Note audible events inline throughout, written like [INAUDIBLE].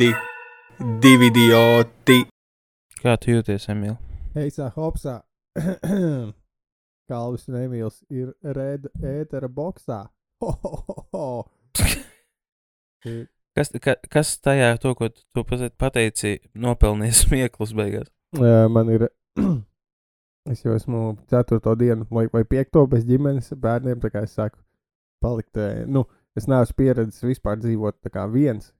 Dividi, dividioti. Kā tu jūties, Emīl? Heisā, hopsā. [CLEARS THROAT] Kalvis un Emīls ir red ētera boxā. Ho, ho, ho, [LAUGHS] Kas, ka, kas tajā, to, ko tu tu pat- pateici, nopelnīja smieklus beigās? Ē, Man ir. [CLEARS THROAT] Es jau esmu ceturto dienu vai, vai piekto bez ģimenes bērniem. Tā kā es saku, palikt. Nu, es neesmu pieredzējis vispār dzīvot tā kā viens.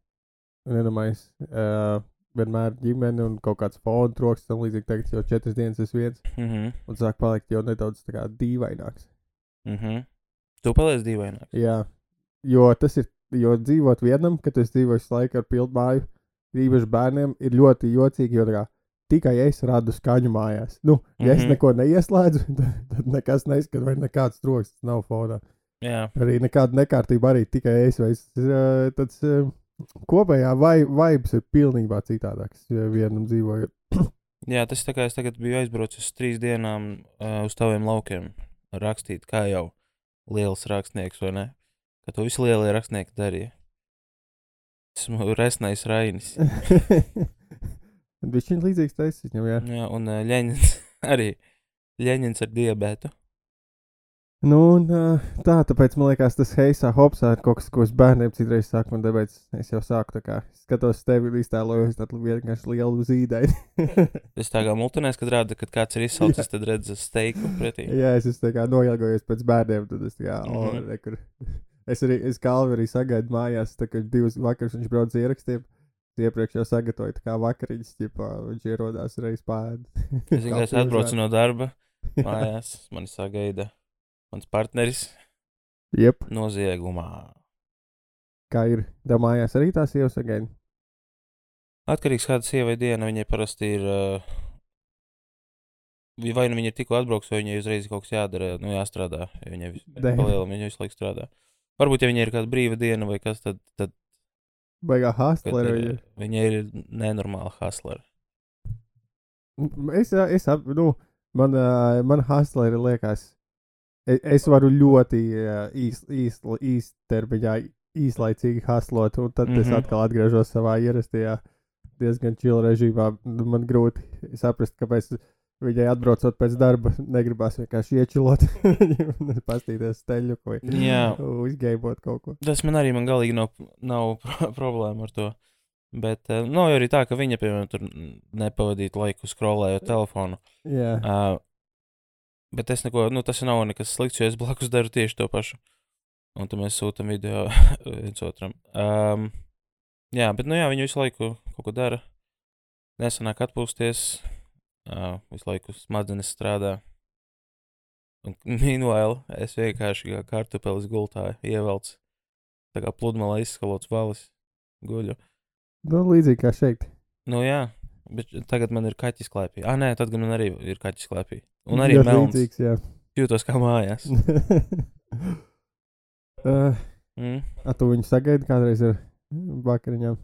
Un, iedomājieties, uh, vienmēr ģimene un kaut kāds fona troks. Tam līdzīgi tagad jau četras dienas es viens. Mhm. Un sāk palikt jau nedaudz tā kā dīvaināks. Mhm. Tu paliec dīvaināk. Jā, jo tas ir. Jo dzīvot vienam, kad es dzīvoju visu laiku ar pilnu māju, īpaši bērniem, ir ļoti jocīgi. Jo tā kā, tikai es radu skaņu mājās. Nu, ja es Mhm. neko neieslēdzu, [LAUGHS] tad, tad nekas neskan, vai nekāds troksnis nav fonā. Jā. Arī nekāda nekārtība, arī tikai es. Vai es eh, tāds eh, kopējā vai, vibes ir pilnībā citādāks, ja vienam dzīvojot. Jā, tas tā kā es tagad biju aizbraucis uz trīs dienām uh, uz taviem laukiem rakstīt, kā jau liels rakstnieks, vai ne? Ka to visu lielie rakstnieki darīja. Esmu resnais Rainis. [LAUGHS] Viņš ir līdzīgs taisnība jā. Jā, un uh, Ļeņins [LAUGHS] arī. Ļeņins ar diabetu. Nu, un, tā, tāpēc man liekas, tas heisā, hopsā ir kaut kas, ko es bērniem citreiz saku, un tāpēc es jau sāku tā kā skatos tevi un iztēlojos tādu vienkārši lielu zīdaini. [LAUGHS] Tas tā kā multinēs, kad rāda, kad kāds ir izsalcis, tad redz steiku pretī. Jā, es esmu tā kā noilgojos pēc bērniem, tad es tā kā, mm Mhm. -hmm. o, rekur. Es arī, es kalvi arī sagaidu mājās, tā kā divas vakaras viņš brauc ierakstiem. Iepriekš jau sagatavoju tā kā vakariņas, ķipā, viņš ierodās reiz pāri. Es vienkārši atbraucu no darba mājās, mani sagaida mans partneris Jep, noziegumā. kā ir. Tā mājās arī tās jau sagaida. Atkarīgs kāda sievai diena, viņai parasti ir. Uh, vai nu viņa ir tikko atbraukusi, vai viņai uzreiz kaut kas jādara, nu jāstrādā. jo Viņai vis- palielam, viņa visu laiku strādā. Varbūt, ja viņai ir kāda brīva diena vai kas, tad, tad Baigā hustlera viņa. viņa ir nenormāla hustlera. Es, es nu, man, man hustleri liekas, es, es varu ļoti īstermiņā, īs, termiņā īslaicīgi hustlot, un tad mm -hmm. es Mhm. atkal atgriežos savā ierastajā diezgan čila režīmā. Nu, Man grūti saprast, kāpēc viņai atbraucot pēc darba, negribās vienkārši iečilot, [LAUGHS] pastīties steļu vai Jā. uzgeibot kaut ko. Tas man arī man galīgi nav, nav [LAUGHS] pro- problēma ar to. Bet uh, nav jau arī tā, ka viņa, piemēram, tur nepavadītu laiku scrollējot telefonu. Jā, Uh, bet es neko, nu, tas nav nekas slikts, jo es blakus daru tieši to pašu. Un tad mēs sūtām video [LAUGHS] viens otram. Um, jā, bet, nu, jā, viņi visu laiku kaut ko dara. Nesanāk atpūsties. Uh, visu laiku smadzenes strādā. Un, [LAUGHS] meanwhile, es vienkārši kā kartupelis gultā ievelcu. Tā kā pludmalē izskalots valis guļu. nu, līdzīgi kā šeit. Nu, jā, bet tagad man ir kaķis klēpī. Ah, nē, tad man arī ir kaķis klēpī. Un arī melns. līdzīgs, jā. Jūtos kā mājās. uh, [LAUGHS] Mm. A, tu viņu sagaidi kādreiz ar vakariņām?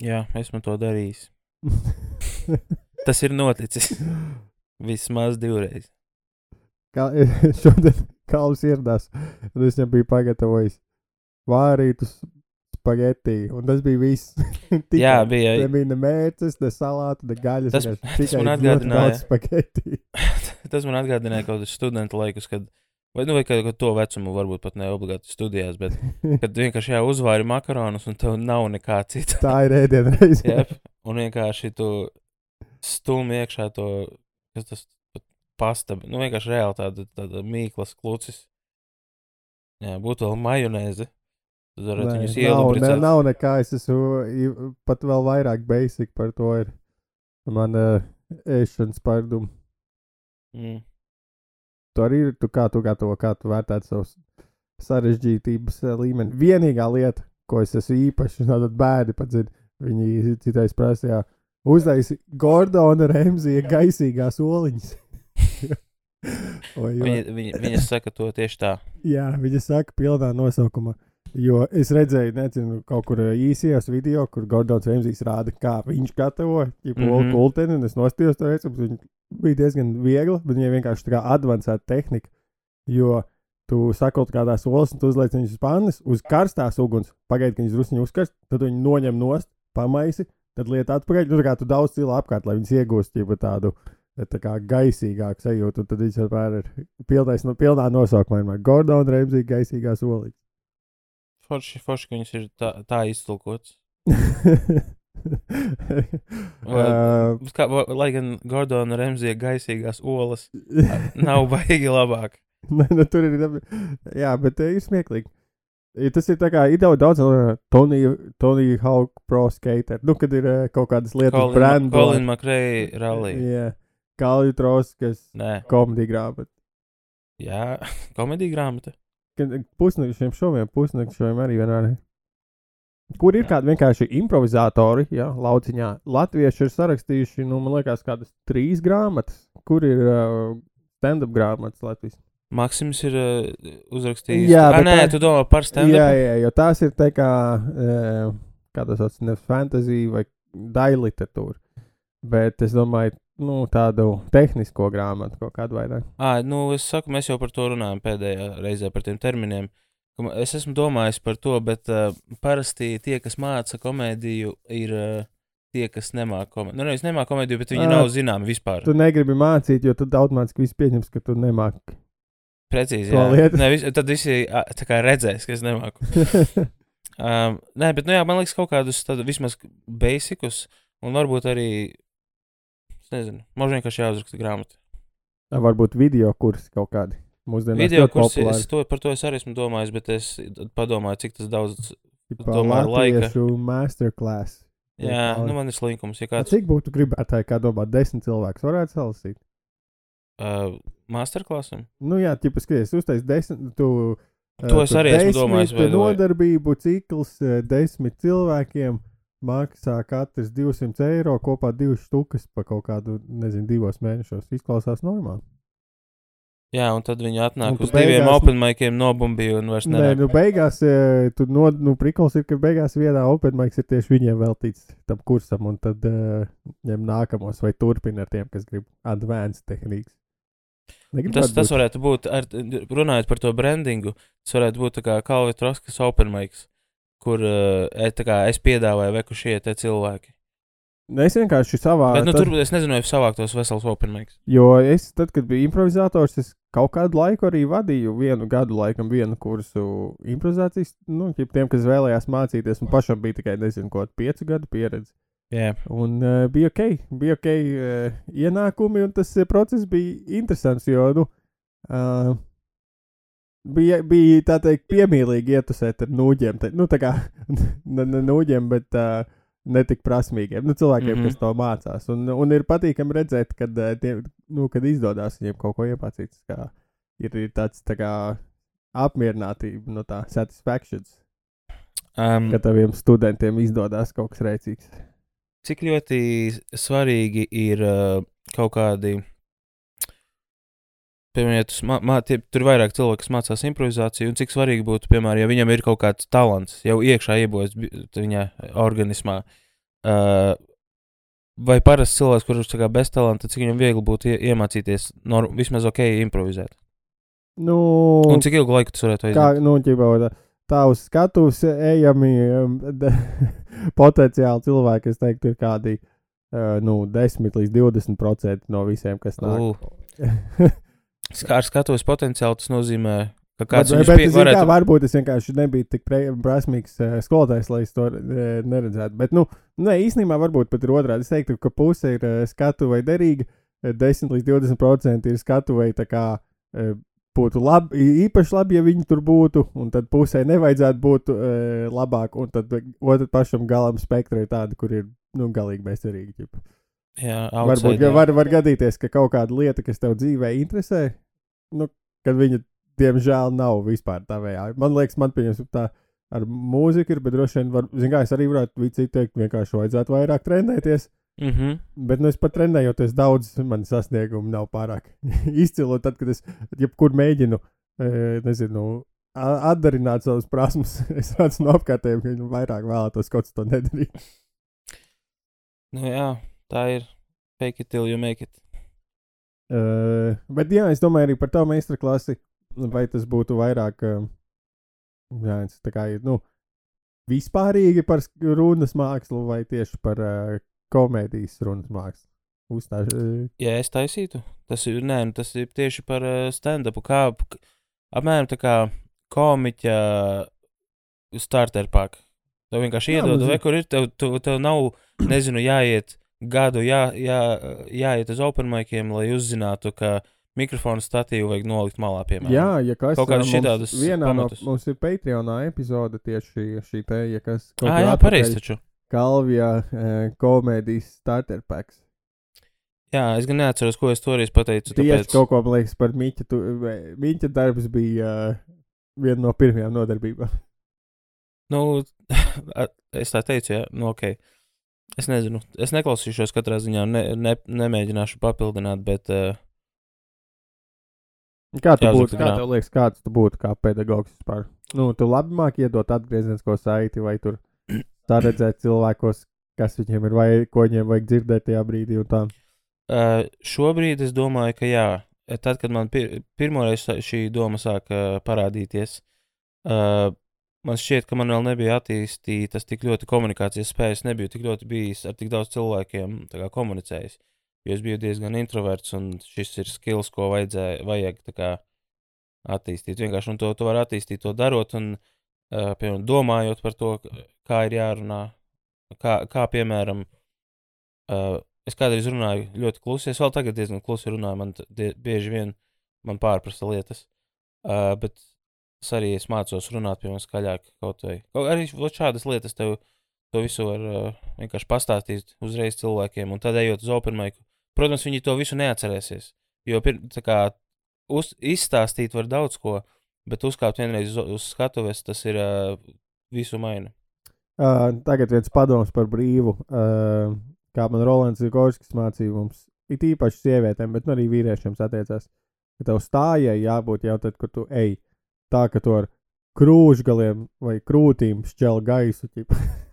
Jā, esmu to darījis. [LAUGHS] Tas ir noticis vismaz divreiz. Kā [LAUGHS] šodien Kalns ieradās, un es viņam biju pagatavojis vārītus spagetti, un tas bija viss. [LAUGHS] Tikai. Jā, bija. Nebija ne mērces, ne salātu, ne gaļas. Tas- tas man atgādināja. Spagetti. [LAUGHS] Tas man atgādināja kaut kādus studentu laikus, kad, vai, nu, vai ko to vecumu, varbūt pat ne obligāti studijās, bet [LAUGHS] kad vienkārši jā, uzvāri makaronus un tev nav nekā cita. Tā ir ēdiena reize. Jep, un vienkārši tu stūmi iekšā to, kas tas pasta, nu vienkārši reāli tāda, tāda mīklas klucis. Jā, būtu vēl majonēze. Tad varētu Nē, viņus nav, ne, nav nekā. Es esmu pat vēl vairāk basic par to. Ir man uh, ēšanas pārdumu. Mm. Tu arī ir, tu kā tu gatavo, kā tu vērtētu savus sarežģītības eh, līmeni. Vienīgā lieta, ko es esmu īpaši, [LAUGHS] tātad bērni padzird, viņi citais prasīja, uztaisi Gordona Remzija [LAUGHS] gaisīgās oliņas. [LAUGHS] Viņa, viņa, viņa saka to tieši tā. jā, viņa saka pilnā nosaukumā. Jo es redzēju, nezinu, kaut kur ā, īsajos video, kur Gordons Remzijs rāda, kā viņš gatavo Mhm. mm -hmm. kulteni, un es nostījos to recepti. Viņa bija diezgan viegla, bet viņai vienkārši tā kā advancēta tehnika. Jo tu sakot kādās olas, un tu uzliec viņus uz pannas, uz karstās uguns, pagaidi, ka viņas druskuļi uzkarst, tad viņi noņem nost, pamaisi, tad liet atpakaļ. Nu, tā kā tu daudz stila apkārt, lai viņas iegūst jau tādu tā kā gaisīgāku sajūtu. Un tad viņš vienmēr ir pilnais, no, pilnā nosaukumā. Gordon Ramsay gaisīgās olītes. Forši, forši, ka viņas ir tā, tā iztulkots. [LAUGHS] Uh, Kā, lai gan Gordona Remzija gaisīgās olas [LAUGHS] nav baigi labāk. Nē, nu, tur ir. Jā, bet ir smieklīgi. Tas ir tā kā ir daudz, daudz uh, Tony, Tony Hawk Pro Skater. Nu, kad ir uh, kaut kādas lietas, Colin, brand. Colin McRae rallija. Jā, Kalju Troskas, komēdija grāmata. jā, [LAUGHS] komēdija grāmata. Pusnakšiem šoviem, pusnakšiem arī vienmēr. Kur ir kādi vienkārši improvizatori, jā, lauciņā. Latvieši ir sarakstījuši, nu, man liekas, kādas trīs grāmatas. Kur ir uh, stand-up grāmatas Latvijas? Maksims ir uh, uzrakstījis. Jā, bet nē, tā- tu domā par stand-up? Jā, jā, jo tās ir tā kā, uh, kā tas sauc, nevis fantasy vai daļa literatūra. Bet es domāju, nu, tādu tehnisko grāmatu kaut kādu vairāk. Ah, nu, es saku, mēs jau par to runājam pēdējā reizē par tiem terminiem. Es esmu domājis par to, bet uh, parasti tie, kas māca komēdiju, ir uh, tie, kas nemāca komēdiju. Nu, nevis nemāca komēdiju, bet viņi Ā, nav zināmi vispār. Tu negribi mācīt, jo tad automātiski viss pieņems, ka tu nemāki. Precīzi, jā. lietu. Ne, vis, tad visi kā redzēs, ka es nemāku. [LAUGHS] Um, nē, bet, nu jā, man liekas, kaut kādus tādu vismaz basicus, un varbūt arī, es nezinu, man vienkārši jāuzraksta grāmata. Varbūt video kursi kaut kādi. Mūsdienās Video kursi, populāri. es to, par to es arī esmu domājis, bet es padomāju, cik tas daudz. Domāju, laika. masterclass. Jā, daudz. nu man ir slinkums. Ja A, kāds Cik būtu gribētāji, kā domā, desmit cilvēks varētu salasīt? uh, masterclassam, Nu jā, tipā skaties, uztais desmit, tu. uh, To es tu arī esmu domājis, the way. Nodarbību cikls uh, desmit cilvēkiem maksā katrs 200 eiro, kopā divas štukas pa kaut kādu, nezinu, divos mēnešos. Izklausās normāli. jā, un tad viņi atnāk uz diviem beigās- open maikiem, nobumbīja un vairs Nē, nenāk. nu beigās, eh, tu no, nu, prikals ir, ka beigās vienā open mic ir tieši viņiem veltīts tam kursam, un tad uh, ņem nākamos vai turpina ar tiem, kas grib advanced tehnikas. Tas, tas varētu būt, ar, runājot par to brandingu, tas varētu būt kā Kalvija Troskas open mics, kur uh, e, kā es piedāvāju veku šie te cilvēki. Nu, Es vienkārši savā. Bet, nu, tad, tur es nezinu, vai savāktos vesels open mics. Jo es, tad, kad biju improvizators, es kaut kādu laiku arī vadīju vienu gadu, laikam, vienu kursu improvizācijas. Nu, tiem, kas vēlējās mācīties, un pašam bija tikai, nezinu, kaut kāda piecu gadu pieredze. Jā, Un uh, bija ok, bija ok uh, ienākumi, un tas uh, process bija interesants, jo, nu, uh, bija, bija tā teikt, piemīlīgi ietusēt ar nūģiem. Te, nu, tā kā [LAUGHS] ne, ne nūģiem, bet uh, netik prasmīgiem, nu, cilvēkiem, mm. -hmm. kas to mācās. Un, un ir patīkami redzēt, kad, tie, nu, kad izdodas viņiem kaut ko iepācīt. Ir, ir tāds tā kā apmierinātība no tā satisfactions, um, ka taviem studentiem izdodas kaut kas rēcīgs. cik ļoti svarīgi ir uh, kaut kādi. Piemēram, ja tie, tur ir vairāk cilvēku, kas mācās improvizāciju, un cik svarīgi būtu, piemēram, ja viņam ir kaut kāds talants jau iekšā bi- viņa organismā. Uh, vai parasts cilvēks, kurš ir bez talanta, cik viņam viegli būtu ie, iemācīties nor, vismaz ok improvizēt? Nu, Un cik ilgu laiku tas varētu kā, aiziet? nu, ķipa, tā, tā uz skatuves ejami um, [LAUGHS] potenciāli cilvēki, es teiktu, ir kādi uh, nu, 10 līdz 20% no visiem, kas nāk. Uh, [LAUGHS] Kā ar skatuves potenciālu tas nozīmē, ka kāds bet, bet pie, varētu kā, varbūt es vienkārši nebiju tik prasmīgs uh, skolotājs, lai es to uh, neredzētu. Bet, nu, nē, īstenībā varbūt pat ir otrādi. Es teiktu, ka puse ir uh, skatuvei derīga, uh, 10 līdz 20% ir skatuvei tā kā. Uh, Būtu labi, īpaši labi, ja viņi tur būtu, un tad pusē nevajadzētu būt e, labāk, un tad otram pašam galam spektra ir tāda, kur ir nu, galīgi bezcerīgi. ķipa. Jā, Varbūt ja var, var gadīties, ka kaut kāda lieta, kas tev dzīvē interesē, nu, kad viņa, diemžēl, nav vispār tavējā. Man liekas, man pieņems tā ar mūziku ir, bet droši vien, var, zin kā, es arī varētu vicīt teikt, vienkārši vajadzētu vairāk trenēties. Mm -hmm. Bet nu, es pat trenējoties daudz, man sasniegumi nav pārāk [LAUGHS] izcili. Tad, kad es jebkur mēģinu, e, nezinu, atdarināt savas prasmes, [LAUGHS] es redzu no apkārtējiem, ka viņi vairāk vēlētos kaut to nedarīt. Nu, jā, tā ir. Fake it till you make it. Uh, bet jā, es domāju arī par to meistara klasi. Vai tas būtu vairāk, uh, jā, tā kā nu, vispārīgi par runas mākslu vai tieši par uh, komēdijas runas mākslu? Uzstāž, uh, Ja es taisītu, tas ir, nē, nu, tas ir tieši par uh, stand-upu. Kā apmēram tā kā komiķa starter pack. Tev vienkārši iedod, nu, vai kur ir, tev, tev, tev nav, nezinu, jāiet gadu, jā, jā, jāiet uz open maikiem, lai uzzinātu, ka mikrofonu statīvu vajag nolikt malā, piemēram. jā, ja kas Kaut kādas šitādus vienā no pamatus. mums ir Patreonā epizode tieši šī, te, ja kas Ah, jā, pareizi taču. Kalvijā uh, komēdijas starter packs. Jā, es gan neatceros, ko es toreiz pateicu. Tieši Tāpēc, kaut ko, man liekas, par Miķa. Tu, Miķa darbs bija uh, viena no pirmajām nodarbībām. nu, [LAUGHS] es tā teicu, jā, nu, ok. Es nezinu, es neklausīšos katrā ziņā, ne, ne, nemēģināšu papildināt, bet uh, Kā tu Jāsaka, būtu, kā tev liekas, kāds tu būtu kā pedagogs vispār? Nu, tu labi māki iedot atgriezenisko saiti vai tur [CLEARS THROAT] tā redzēt cilvēkos, kas viņiem ir vai ko viņiem vajag dzirdēt tajā brīdī un tā. Uh, šobrīd es domāju, ka jā, tad, kad man pir pirmoreiz šī doma sāka uh, parādīties, uh, man šķiet, ka man vēl nebija attīstītas tik ļoti komunikācijas spējas, nebiju tik ļoti bijis ar tik daudz cilvēkiem kā, komunicējis. Jo es biju diezgan introverts, un šis ir skills, ko vajadzēja, vajag kā, attīstīt. Vienkārši un to, to var attīstīt, to darot, un uh, piemēram, domājot par to, kā ir jārunā, kā, kā piemēram, uh, es kādreiz runāju ļoti klusi. Es vēl tagad diezgan klusi runāju. Man bieži vien man pārprasa lietas. Uh, bet es arī es mācos runāt pie manis skaļāk. Kaut vai kaut arī šādas lietas tev to visu var uh, vienkārši pastāstīt uzreiz cilvēkiem. Un tad ejot uz open mic, protams, viņi to visu neatcerēsies. Jo pir, kā uz, izstāstīt var daudz ko, bet uzkāpt vienreiz uz, uz skatuves, tas ir uh, visu maina. Uh, tagad viens padoms par brīvu. Uh, kā man Rolands Zigorskis mācīja mums, it īpaši sievietēm, bet nu arī vīriešiem tas attiecās. Ka tev stājai jābūt jau tad, kad tu ej. Tā, ka tu ar krūšgaliem vai krūtīm šķel gaisu. [LAUGHS]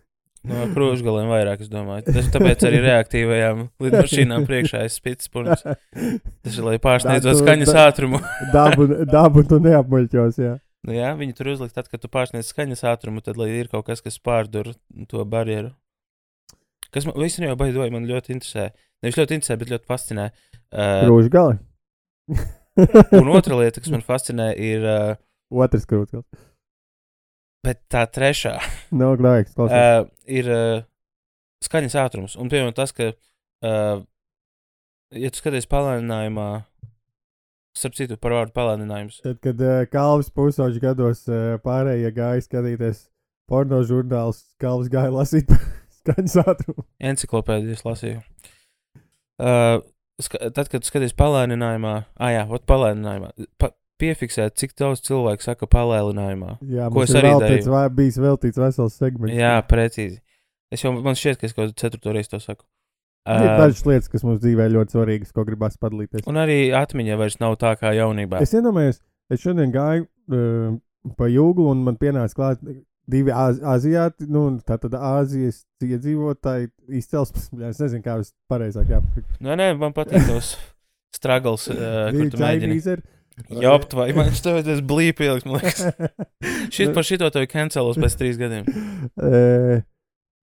No krūšgaliem vairāk, es domāju. Tas tāpēc arī reaktīvajām lidmašīnām priekšā ir spits punkts. Tas ir, lai pārsniedzot skaņas da- ātrumu. dabu, dabu tu neapmuļķos, jā. Nu, jā, viņi tur uzliek, tad, kad tu pārsniedz skaņas ātrumu, tad, lai ir kaut kas, kas pārdur to barjeru. Kas man īstenībā baidoja, man ļoti interesē. Nevis ļoti interesē, bet ļoti fascinē. Uh, Krūšgali. un otra lieta, kas man fascinē, ir uh, Otrs krūšgals. bet tā trešā. [LAUGHS] Nav glābs. Uh, [LAUGHS] ir uh, skaņas ātrums. Un, piemēram, tas, ka, uh, ja tu skaties palēninājumā, starp citu, par vārdu palēninājums, Tad, kad uh, Kalvis pusauģis gados uh, pārējie gāja skatīties porno žurnālus, Kalvis gāja lasīt [LAUGHS] skaņas ātrumu. encyklopēdijas lasīju. Uh, ska, tad, kad skaties palēninājumā, ah, jā, ot, palēninājumā, pa, piefiksēt, cik daudz cilvēku saka palēninājumā. Jā, Ko es ir arī darīju. vai, bijis veltīts vesels segments. Jā, precīzi. Es jau, man šķiet, ka es kaut kādu ceturto reizi to saku. Ir Uh, dažas lietas, kas mums dzīvē ļoti svarīgas, ko gribās padalīties. un arī atmiņa vairs nav tā kā jaunībā. Es iedomājos, es šodien gāju uh, pa jūglu un man pienāca klāt divi aziāti, nu, tā tad Āzijas iedzīvotāji izcelsmes. [LAUGHS] Es nezinu, kā es pareizāk jāpasaka. Nē, nē, man patīk tos [LAUGHS] struggles, uh, kur tu mēģini. Jā, vai man viņš tev ir blīpi ielikt. Šit par šito tev cancelos pēc trīs gadiem. [LAUGHS] Uh,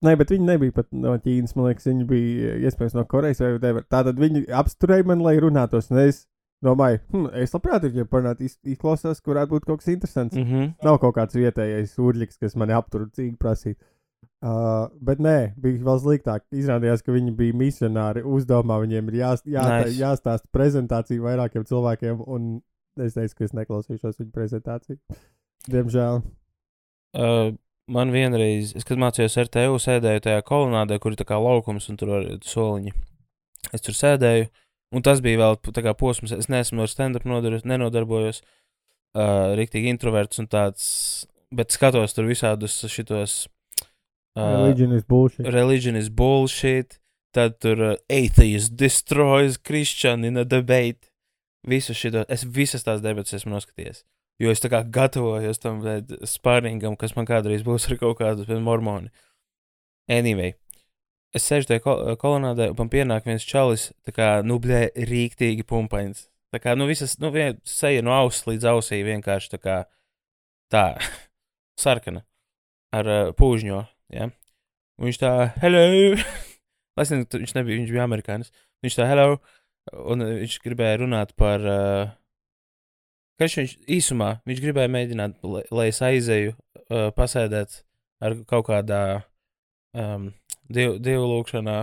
Nē, bet viņi nebija pat no Ķīnas. Man liekas, viņi bija iespējams no Korejas vai whatever. Tātad viņi apsturēja mani, lai runātos. Un es domāju, hm, es labprāt viņiem parunātu, iz- izklausās, kur varētu būt kaut kas interesants. Mm -hmm. Nav kaut kāds vietējais urļiks, kas mani aptur cīgi prasīt. Uh, bet nē, bija vēl sliktāk. Izrādījās, ka viņi bija misionāri. Uzdevumā viņiem ir jā, Nice. nice. jāstāsta prezentācija vairākiem cilvēkiem. Un es teicu, ka es neklausīšos viņu prezentāciju. Diemžēl. Uh, man vienreiz, es, kad mācījos RTU, sēdēju tajā kolonādē, kur ir tā kā laukums un tur ir soliņi. Es tur sēdēju, un tas bija vēl tā kā posms. Es neesmu ar stand-up nenodarbojos. Uh, Riktīgi introverts un tāds, bet skatos tur visādus šitos. Uh, Religion is bullshit. religion is bullshit. Tad tur uh, atheist destroys Christian in a debate. Visu šito, es visas tās debatas esmu noskatījies. Jo es tā kā gatavojos tam spārningam, kas man kādreiz būs ar kaut kādu mormoni. Anyway, es sēžu tajā kol kolonādē, un man pienāk viens čalis, tā kā, nu, blē, rīktīgi pumpains. Tā kā, nu, visas, nu, vien, seja no auss līdz ausī vienkārši tā kā, tā, [LAUGHS] sarkana. ar uh, pūžņo. Ja? Un viņš tā, hello! [LAUGHS] Es nezinu, viņš nebija, viņš bija amerikānis. Viņš tā, hello! Un uh, viņš gribēja runāt par. Uh, Kas viņš īsumā, viņš gribēja mēģināt, lai, lai es aizēju, uh, pasēdēt ar kaut kādā um, dievu, dievu lūkšanā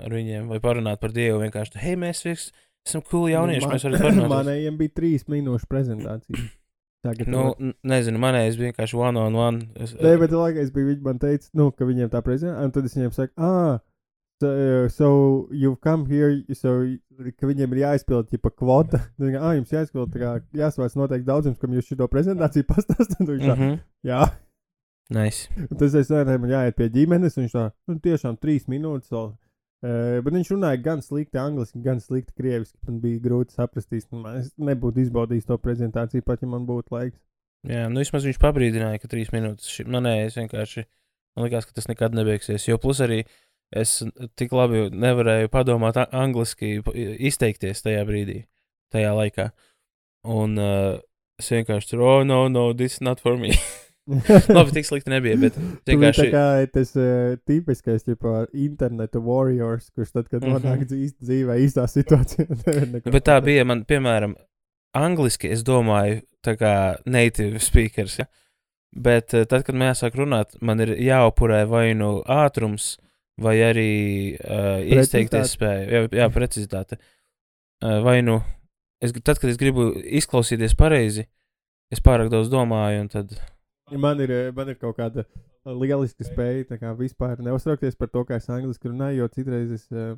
ar viņiem, vai parunāt par dievu. Vienkārši, hei, mēs visi esam cool jaunieši, mēs varam parunāt. [COUGHS] Manējiem bija trīs minūšu prezentācija. [COUGHS] Tagad Nu, n- nezinu, manējais bija vienkārši one on one. Es, Nē, bet laikā es biju, viņi man teica, nu, ka viņiem tā prezentācija, un tad es viņiem saku, ah, so, uh, so you've come here, so, ka viņiem ir jāizpild, ja kvota. [LAUGHS] Tad viņi, ah, jums jāizpild, kā jāsvērts noteikti daudzums, kam jūs šo prezentāciju [LAUGHS] pastāstāt. Viņš tā, mm -hmm. jā. Nice. Un tas es nezinu, man jāiet pie ģimenes, un viņš tā, nu, tiešām trīs minūtes vēl. Uh, bet viņš runāja gan slikti angliski, gan slikti krieviski. Man bija grūti saprast, īstenībā. Es nebūtu izbaudījis to prezentāciju, pat ja man būtu laiks. Jā, nu vismaz viņš pabrīdināja, ka trīs minūtes šī manējais vienkārši. Man liekas, ka tas nekad nebeigsies. Jo plus arī es tik labi nevarēju padomāt angliski, izteikties tajā brīdī, tajā laikā. Un uh, es vienkārši tur, oh, no, no, this is not for me. [LAUGHS] labi, tik slikti nebija, bet biji tā vienkārši. kā tas uh, tipiskais, tipo, interneta warriors, kurš tad, kad Mhm. nonāk dzīves dzīvē, īstā situācijā, [LAUGHS] nevar neko Bet tā bija man, piemēram, angliski es domāju, tā kā native speakers. Ja? Bet eh, tad, kad mēs sākam runāt, man ir jāupurē vai nu ātrums, vai arī uh, izteikties spēja, jā, jā precizitāte. Uh, vai nu, es, tad, kad es gribu izklausīties pareizi, es pārāk daudz domāju, un tad. Man ir, man ir kaut kāda lieliska spēja tā kā vispār neuztraukties par to, kā es angliski runāju, jo citreiz es uh,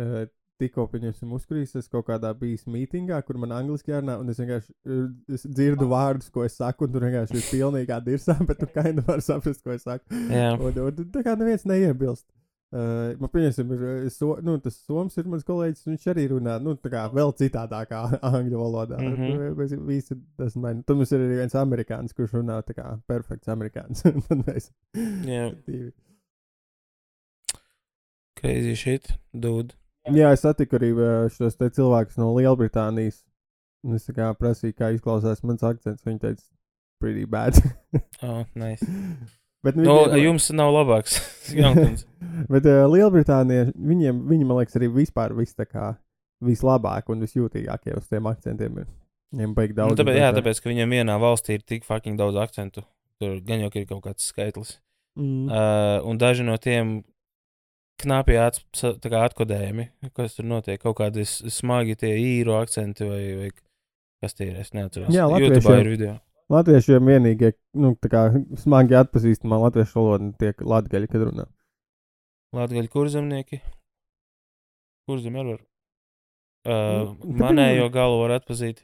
uh, tikko, pieņemsim, uzkrīs, es kaut kādā bijis mītingā, kur man angliski jārunā, un es vienkārši uh, es dzirdu vārdus, ko es saku, un tur vienkārši ir pilnīgā dirsā, [LAUGHS] bet tu kaini var saprast, ko es saku. Jā, Un, un tā kā neviens neiebilst. Uh, man pieņemsim, ir, uh, so, nu, tas Soms ir mans kolēģis, viņš arī runā, nu, tā kā vēl citādākā [LAUGHS] angļu valodā. Mm. -hmm. Mēs visi tas man. Tad mums ir arī viens amerikānis, kurš runā tā kā perfekts amerikānis. [LAUGHS] Tad mēs jā, divi. crazy shit, dude. Jā, es satiku arī šos cilvēkus no Lielbritānijas. Un es kā prasīju, kā izklausās mans akcents. Viņi teica, pretty bad. [LAUGHS] Oh, nice. Bet Nu, viņiem- jums nav labāks. [LAUGHS] [LAUGHS] Bet uh, Lielbritānija, viņiem, viņi, man liekas, arī vispār viss tā kā vislabāk un visjūtīgākie uz tiem akcentiem ir. Viņiem baigi Nu, daudz. tāpēc, jā, tāpēc, ka viņam vienā valstī ir tik fucking daudz akcentu. Tur gan jau ir kaut kāds skaitlis. Mm. Uh, un daži no tiem knapi kā atkodējumi, kas tur notiek. Kaut kādi smagi tie īru akcenti vai, vai kas tie ir. Es neatceros. Jā, YouTube ir video. Latviešiem vienīgie, nu, tā kā smagi atpazīstamā latviešu valoda tiek latgaļi, kad runā. Latvijas kurzemnieki. Kurzem arī var. Uh, Nu, [LAUGHS] manējo galu var atpazīt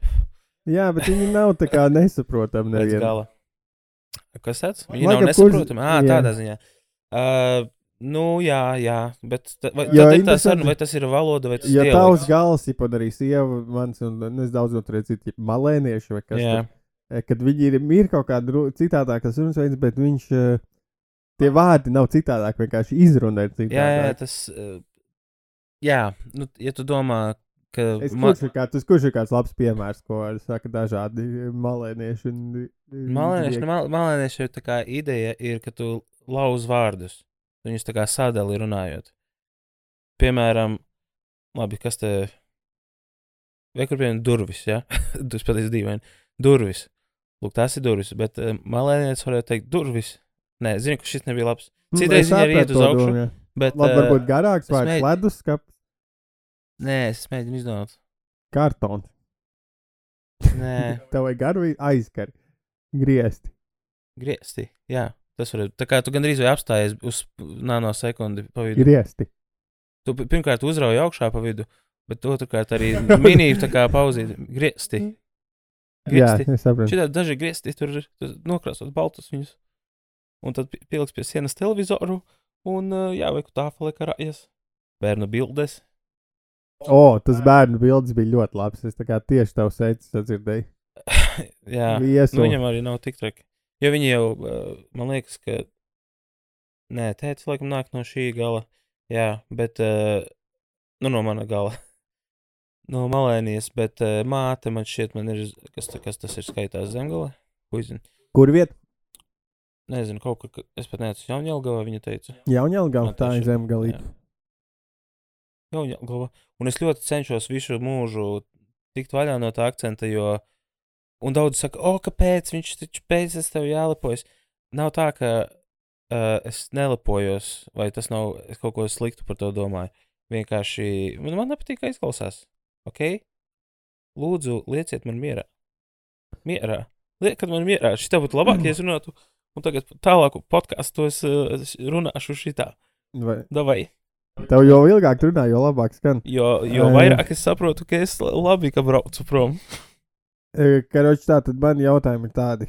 Jā, bet viņi nav tā kā [LAUGHS] nesaprotami gala. Kas tāds? Viņi Laikam nav kurz- nesaprotami. Ah, jā. tādā ziņā. Uh, nu, jā, jā. Bet ta, vai, Jo ir tā saruna, vai tas ir valoda vai tas Ja ir tavs gals, ja pat arī sieva mans, un nu, es daudz redzu, ja malēnieši vai kas tur, eh, kad viņi ir, ir kaut kāda citādākas runas veids, bet viņš, eh, tie vārdi nav citādāk, vienkārši izruna ir citādāk. Jā, jā, tas. Uh, jā, nu, ja tu domā, ka. Es, ma- kurš, ir kā, tas, kurš ir kāds labs piemērs, ko saka dažādi malēnieši? Un, Malēnieši, nu, mal, malēnieši ir tā kā ideja, ir, ka tu lauz vārdus. Viņus tā kā sadali runājot. Piemēram, labi, kas te. Vai kur piemēram durvis? Ja? [LAUGHS] Tas patiesi dīvaini. Durvis. Lūk, tās ir durvis, bet uh, malēnietis varētu teikt durvis. Nē, zinu, ka šis nebija labs. Citreiz viņi arī iet uz augšu, Bet, Labi, ā, varbūt garāks es vārds mēģinu- leduskap, Nē, es mēģinu izdomāt. kartons. Nē, [LAUGHS] Tev vajag garu vai aizkari. Griezti. griezti. Jā, tas var būt. Tā kā tu gandrīz vai apstājies uz nanosekundi pa vidu. Griezti. Tu pi- pirmkārt uzrauj augšā pa vidu, bet otrkārt arī [LAUGHS] minīvi tā kā pauzīt. Griezti. Jā, Griezti. es saprotu. Šitā daži griezti tur ir tu nokrāsot baltus viņus. Un tad pi- pieliks pie sienas televizoru un jā, vai tā falē karājas. Bērnu bildes. O, tas bērnu bildes bija ļoti labs. Es tā kā tieši tavu sēdzi sadzirdēju. [LAUGHS] jā. Viesu. Nu, viņam arī nav tik traki. Jo viņi jau, uh, man liekas, ka. Nē, tēvs laikam nāk no šī gala. Jā, bet. Uh, nu, no mana gala. [LAUGHS] No malēnijas, bet uh, māte man šķiet, man ir. Kas, kas tas ir skaitās zemgale? Ko zina? Kur viet? nezinu, kaut kur, es pat neatceros, Jaunjēlgavā viņa teica. Jaunjēlgava, Man tā ir zemgalīga. Jaunjēlgava. Un es ļoti cenšos visu mūžu tikt vaļā no tā akcenta, jo, un daudz saka, o, kāpēc viņš taču es tev jālepojas. Nav tā, ka uh, es nelepojos, vai tas nav, es kaut ko sliktu par to domāju. Vienkārši man, man nepatīk, kā izklausās. Ok? Lūdzu, lieciet man mierā. Mierā. Liekat man mierā. Šī būtu labāk, ja es runātu. Un tagad tālāku podkāstu es uh, runāšu šitā. Vai- Davai. Tev jau ilgāk runā, jo labāk skan. Jo, jo vairāk es saprotu, ka es la- labi, ka braucu prom. E, Karoči, tā tad man jautājumi ir tādi,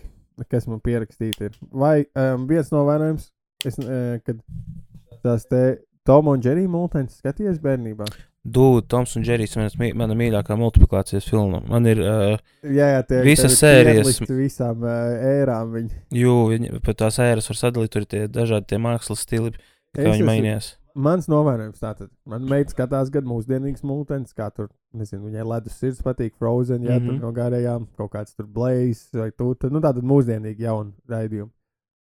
kas man pierakstīti ir. Vai um, viens novērojums, es, uh, kad tās te Toma un Džerija multens skaties bērnībā? Dūda, Toms un Džerijs ir mī- mana mīļākā multiplikācijas filma. Man ir, uh, Jā, jā, tie Visas sērijas. Visām uh, ērām viņi. jū, viņi, pat tās ēras var sadalīt, tur ir tie dažādi tie mākslas stili, kā Es viņi esmu- mainījās. Mans novērojums tātad. Man meita skatās gan mūsdienīgs multens, kā tur, nezinu, viņai ledus sirds patīk, Frozen, jā, mm -hmm. tur Mhm. no gārējām, kaut kāds tur Blaze vai tu, tad, nu tātad mūsdienīgi jauni raidījumi.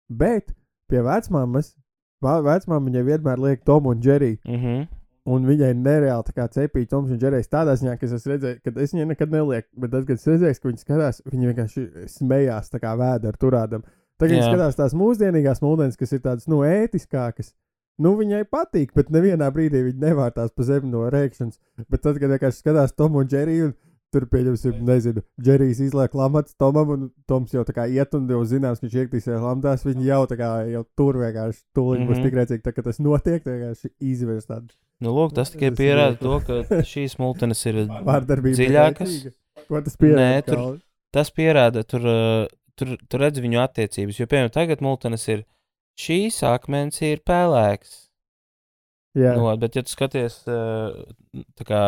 Bet pie vecmāmas, vecmāma viņai vienmēr liek Tomu un Džeriju. Mm -hmm. Un viņai nereāli tā kā cepīja Toms un Džerijs tādā ziņā, ka es esmu redzējis, ka es viņai nekad nelieku, bet tad, kad es redzēju, ka viņi skatās, viņi vienkārši smējās tā kā vēdā ar turādam. Tagad viņi skatās tās mūsdienīgās mūdenes, kas ir tādas, nu, ētiskākas. Nu, viņai patīk, bet nevienā brīdī viņa nevārtās pa zemi no rēkšanas. Bet tad, kad vienkārši skatās Tomu un Džeriju, un tur pieņemsim, nezinu, Džerijs izliek lamats Tomam, un Toms jau tā kā iet un jau zināms, ka viņš iektīsies lamatās, viņi jau tā kā jau tur vienkārši tūlīt mm -hmm. būs Mhm. tik rēcīgi, tā, ka tas notiek, vienkārši izvērst tādu Nu, lūk, tas tikai pierāda to, ka šīs multenes ir [LAUGHS] dziļākas. Ko tas pierāda? Nē, tur-? Tas pierāda, tur, uh, tur, tur redz viņu attiecības. Jo, piemēram, tagad multenes ir šīs akmens ir pelēks. Jā, No, bet, ja tu skaties, eh, kā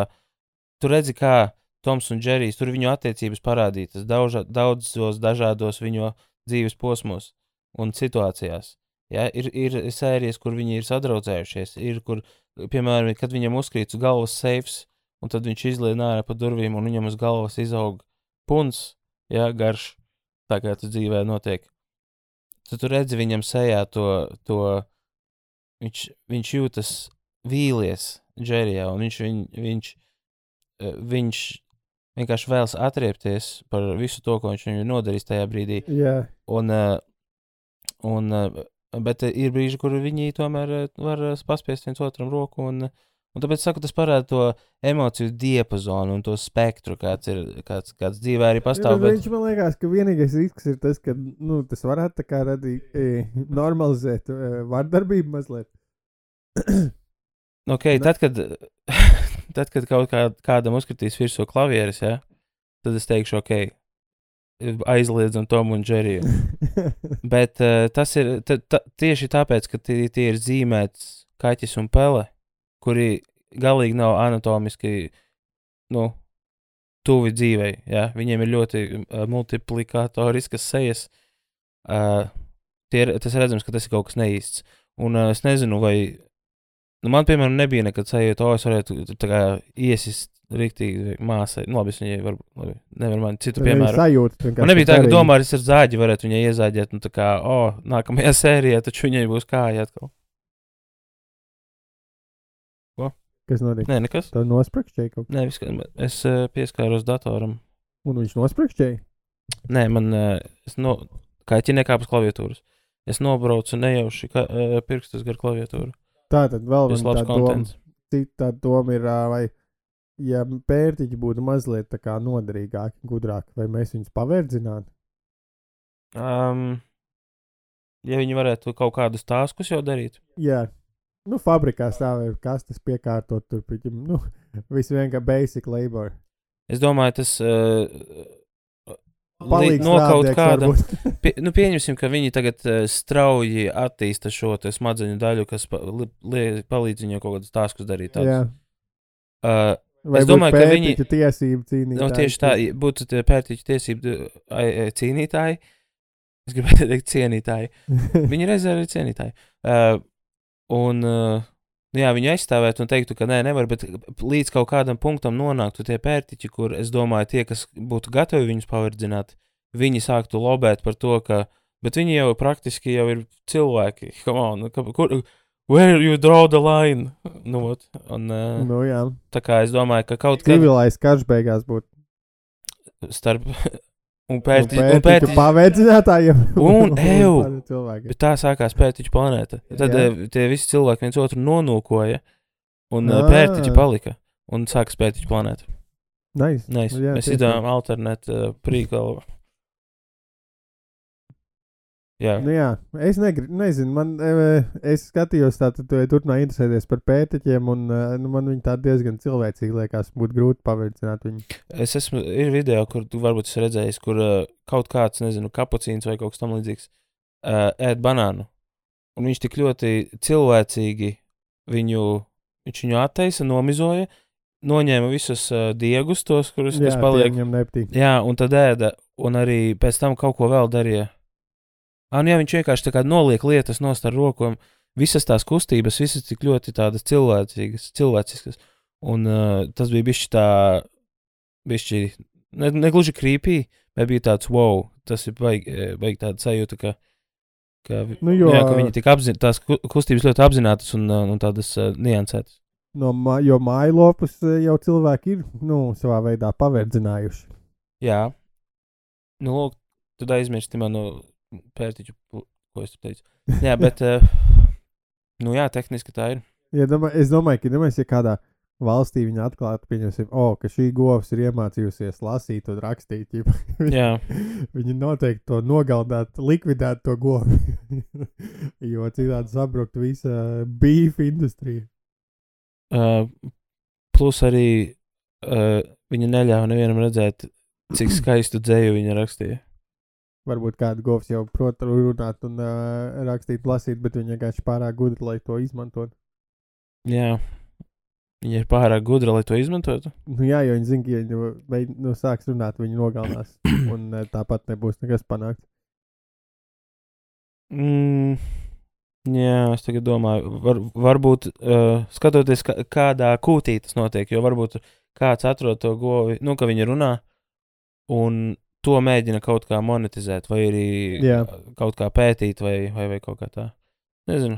tu redzi, kā Toms un Džerijs tur viņu attiecības parādītas daudz, daudzos dažādos viņu dzīves posmos un situācijās. Ja, ir, ir sērijas, kur viņi ir sadraudzējušies, ir, kur, piemēram, kad viņam uzkrīt uz galvas seifs, un tad viņš izlien ārā pa durvīm, un viņam uz galvas izaug puns, ja, garš, tā kā tas dzīvē notiek. Tad tu redzi viņam sejā to, to viņš, viņš jūtas vīlies Džerijā, un viņš, viņ, viņš, eh, viņš vienkārši vēlas atriepties par visu to, ko viņš viņam ir nodarījis tajā brīdī. jā. Un, eh, un, eh, bet ir brīži, kur viņi tomēr var paspiest viens otram roku. Un, eh, un tāpēc saku, tas parāda to emociju diapazonu un to spektru, kāds ir kāds, kāds dzīvē arī pastāv. bet Viņš man liekas, ka vienīgais risks ir tas, ka nu, tas varētu radīt, e, normalizēt e, vardarbību mazliet. okay, Ne? tad, kad, [LAUGHS] tad, kad kaut kā, kādam uzkritīs virsū klavieres, ja, tad es teikšu, ok, aizliedzam Tomu un Džeriju. [LAUGHS] Bet uh, tas ir ta, ta, tieši tāpēc, ka tie, tie ir zīmēts kaķis un pele, kuri galīgi nav anatomiski nu, tuvi dzīvei. Ja? Viņiem ir ļoti uh, multiplikatoriskas sejas. Uh, tie tas redzams, ka tas ir kaut kas neīsts. Un uh, es nezinu, vai. Nu, man, piemēram, nebija nekad sajūta, ka es varētu iesist rīktīgi māsai. Nu, labi, es viņai var, labi, nevaru man citu piemēru. Sajūta, Man nebija tā, ka domāju, ar zāģi varētu viņai iezāģēt, nu, tā kā, o, oh, nākamajā [LAUGHS] sērijā taču viņai būs kāja atkal. Kas notiek? Nē, nekas. Tā nosprāgšķēja kaut Nē, viss, kā- es uh, pieskāros datoram. Un viņš nosprāgšķēja. Nē, man, uh, es no, kā ķi nekāpus klaviatūras. Es nobraucu nejauši ka, uh, pirkstus gar klaviatūru. Tā tad vēl Tas viena labs tā doma. kontents. Cita doma ir, ā, vai ja pērtiķi būtu mazliet tā noderīgāki, gudrāki, vai mēs viņus pavērdzinātu. Um, ja viņi varētu kaut kādus tāskus jau darīt. Jā. Nu, fabrikā stāvēja kastes piekārtot, tur piķim, nu, [LAUGHS] viss vienkārši basic labor. Es domāju, tas uh, Palīdz no kaut strādnieks kāda. varbūt. [LAUGHS] Pie, nu, pieņemsim, ka viņi tagad uh, strauji attīsta šo smadzeņu daļu, kas pa, li, li, palīdz viņiem kaut kādus tāskus darīt. Tādus. Uh, Vai Es domāju, ka viņi- ir tiesību cīnīties. nu, tieši tā, būtu tie pērtiķu tiesību cīnītāji. Es gribēju teikt, cienītāji. [LAUGHS] Viņi reizē arī cienītāji. Uh, un, uh, jā, viņi aizstāvētu un teiktu, ka nē, nevar, bet līdz kaut kādam punktam nonāktu tie pērtiķi, kur es domāju, tie, kas būtu gatavi viņus paverdzināt, viņi sāktu lobēt par to, ka Bet viņi jau praktiski jau ir cilvēki. [LAUGHS] Come on, nu, kur, where you draw the line? Nu, ot, un, uh, Nu, jā. tā kā es domāju, ka kaut kas Civilais karš beigās būtu. starp. [LAUGHS] Un pēti, un pēti, paveidzinātājiem. Un, [LAUGHS] cilvēkiem. bet tā sākās pētiķu planēta. Tad Jā. uh, tie visi cilvēki viens otru nonūkoja, un uh, Ā. pētiķi palika. Un sākas pētiķu planēta. Nice. Nice. Jā, Mēs izdevām alternētu uh, prīkalu. Jā, Nu, jā, es negri, nezinu, man, e, es skatījos, tātad tu turpināji interesēties par pētiķiem, un e, nu, man viņi tādi diezgan cilvēcīgi liekas, būtu grūti paveicināt viņu. es esmu, ir video, kur tu varbūt esi redzējis, kur uh, kaut kāds, nezinu, kapucīns vai kaut kas tam līdzīgs uh, ēd banānu. Un viņš tik ļoti cilvēcīgi viņu, viņš viņu attaisa, nomizoja, noņēma visus uh, diegus, tos, kurus Jā, kas paliek. Jā, un tad ēda, un arī pēc tam kaut ko vēl darīja. Ah, nu jā, viņš vienkārši noliek lietas nost ar rokām. Visas tās kustības, visas tik ļoti tādas cilvēcīgas, cilvēciskas. Un uh, tas bija bijis tā, bišķi, ne, ne gluži creepy, bet bija tāds wow, tas ir baigi, baigi tāda sajūta, ka, ka, Nu, jo- jā, ka viņi tik apzināti, tās ku- kustības ļoti apzinātas un, un tādas uh, niansētas. No, jo mājlopus jau cilvēki ir, nu, savā veidā paverdzinājuši. Jā, nu, lūk, tad aizmirsti manu pērtiķu, ko es teicu. [LAUGHS] Jā, bet, uh, nu jā, tehniski tā ir. Ja domā, es domāju, ka, domāju, ja kādā valstī viņi atklātu, pieņemsim, oh, ka šī govs ir iemācījusies lasīt un rakstīt, [LAUGHS] Jā, viņi noteikti to nogalinātu, likvidētu to govu. [LAUGHS] jo citādi sabruktu visa beef industrija. uh, plus arī uh, viņa neļāva nevienam redzēt, cik [CLEARS THROAT] skaistu dzēju viņa rakstīja. Varbūt kāda govs jau prot runāt un uh, rakstīt, lasīt, bet viņa vienkārši pārāk gudra, lai to izmantotu. Jā, viņa ir pārāk gudra, lai to izmantotu. Nu, jā, jo viņi zina, ka, ja viņi beid- nu, sāks runāt, viņi nogalinās. [CLEARS THROAT] un uh, tāpat nebūs nekas panākts. Mm, jā, es tagad domāju, var, varbūt uh, skatoties, kā, kādā kūtī tas notiek, jo varbūt kāds atrod to govi, nu, ka viņi runā, un to mēģina kaut kā monetizēt, vai arī Jā. kaut kā pētīt, vai, vai, vai kaut kā tā. Nezinu.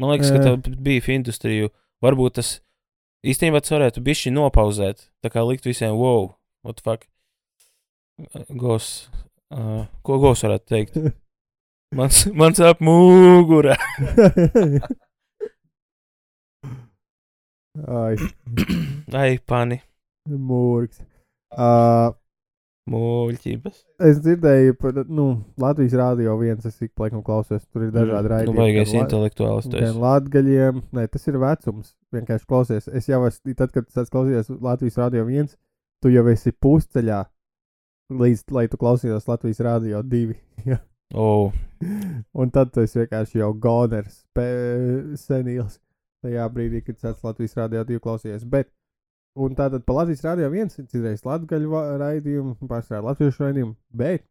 Man liekas, ka Jā. tā bija industrija. Varbūt tas īstenībā tas varētu bišķi nopauzēt, tā kā likt visiem, wow, what the fuck. Gos, uh, ko gos varētu teikt? [LAUGHS] Mans, mans ap mugurā. [LAUGHS] [CLEARS THROAT] Ai, Ai, pani, mūriks. Uh, muļķības. es dzirdēju par nu, Latvijas rādio viens, es ik laikam klausos, tur ir dažādi Nu, raidījumi. baigais gan la- intelektuāls. tu Gan latgaļiem, nē, tas ir vecums. Vienkārši klausies. Es jau esmu, tad, kad es klausījos Latvijas rādio viens, tu jau esi pusceļā, līdz, lai tu klausītos Latvijas rādio divi. [LAUGHS] Oh, Un tad tu esi vienkārši jau goners, senīls. Tajā brīdī, kad es Latvijas rādio divi klausījos. Bet, un tātad pa Latvijas rādio viens, citreiz latgaļu raidījumu, pārsvarā latviešu raidījumu, bet,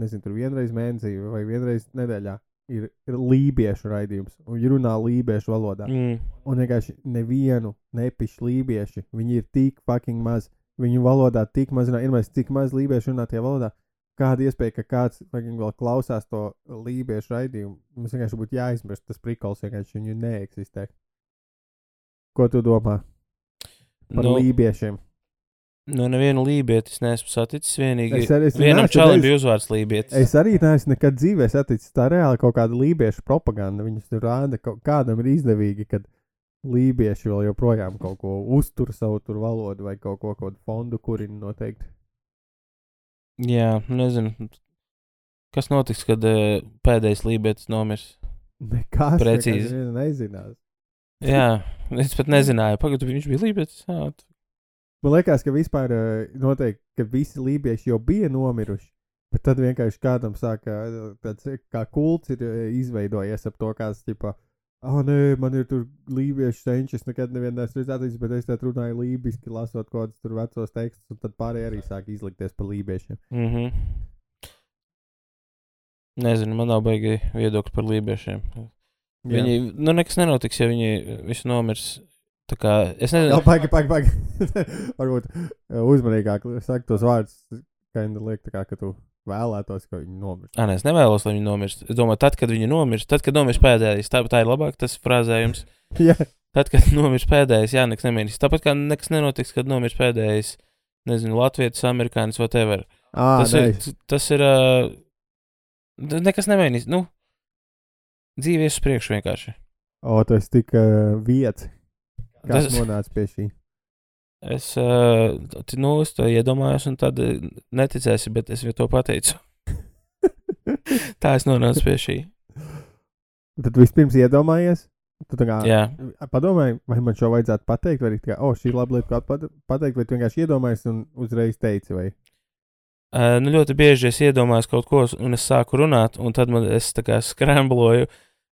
nezinu, tur vienreiz mēnesī vai vienreiz nedēļā ir, ir lībiešu raidījums, un viņi runā lībiešu valodā. mm, Un vienkārši nevienu nepišu lībieši. Viņi ir tik fucking maz. Viņu valodā tik maz, ir mēs cik maz lībiešu runā tajā valodā. Kāda iespēja, ka kāds vēl klausās to lībiešu raidījumu? Mums vienkārši būtu jāizmirst tas prikols, vienkārši viņu neeksistē. Ko tu domā par nu, no. lībiešiem? nu, nevienu lībietis neesmu saticis. Vienīgi, Es arī- es vienam redzējis- bija uzvārds lībietis. Es arī neesmu nekad dzīvē saticis tā reāli kaut kāda lībiešu propaganda. Viņus tur rāda, ka kādam ir izdevīgi, kad lībieši vēl joprojām kaut ko uztur savu tur valodu vai kaut ko, kaut kādu fondu kurina noteikti. Jā, nezinu. Kas notiks, kad uh, pēdējais lībietis nomirs? Nekas Precīzi. nezinās. [LAUGHS] Jā, es pat nezināju. Pagaidu, viņš bija t- Man liekas, ka vispār eh, noteikti, ka visi lībieši jau bija nomiruši. Bet tad vienkārši kādam sāka eh, tāds eh, kā kults ir izveidojies ap to, kāds tipā. Ah, nē, man ir tur lībiešu senčs, nekad nevienā esmu redzējis, bet es te runāju lībiski, lasot kaut kādus tur vecos tekstus, un tad pārējie arī sāk izlikties par lībiešiem. Mhm. Nezinu, man nav baigi viedokļi par lībiešiem. Viņi, nu, nekas nenotiks, ja viņi visi nomirs. Tā kā es Jā, nezinu, paga, paga, paga. Varbūt eh, uzmanīgāk sakt tos vārdus, kā viņi liek, kā, ka tu vēlētos, ka viņi nomirst. Nē, es nevēlos, lai viņi nomirst. Es domāju, tad, kad viņi nomirst, tad, kad nomirst pēdējais, tā, tā ir labāk tas frāzējums. [LAUGHS] Jā, Tad, kad nomirst pēdējais, jā, nekas nemiris. Tāpat kā nekas nenotiks, kad nomirst pēdējais, nezinu, Latvijas, Amerikānis, whatever. ah, Tas ir, tas ir, uh, nekas nemainīs. Nu, dzīve ies uz priekšu vienkārši. O, tas tik uh, vietas. Kas Tas- nonāca pie šī? Es, uh, nu, es to iedomājos, un tad uh, neticēsi, bet es jau to pateicu. [LAUGHS] Tā es nonācu pie šī. Tad vispirms iedomājies. Tu kā Jā, padomāji, vai man šo vajadzētu pateikt, vai arī oh, šī ir laba lieta, ko pat- pateikt, vai vienkārši iedomājies un uzreiz teici, vai uh, nu, ļoti bieži es iedomājos kaut ko, un es sāku runāt, un tad man es tā kā skrambloju,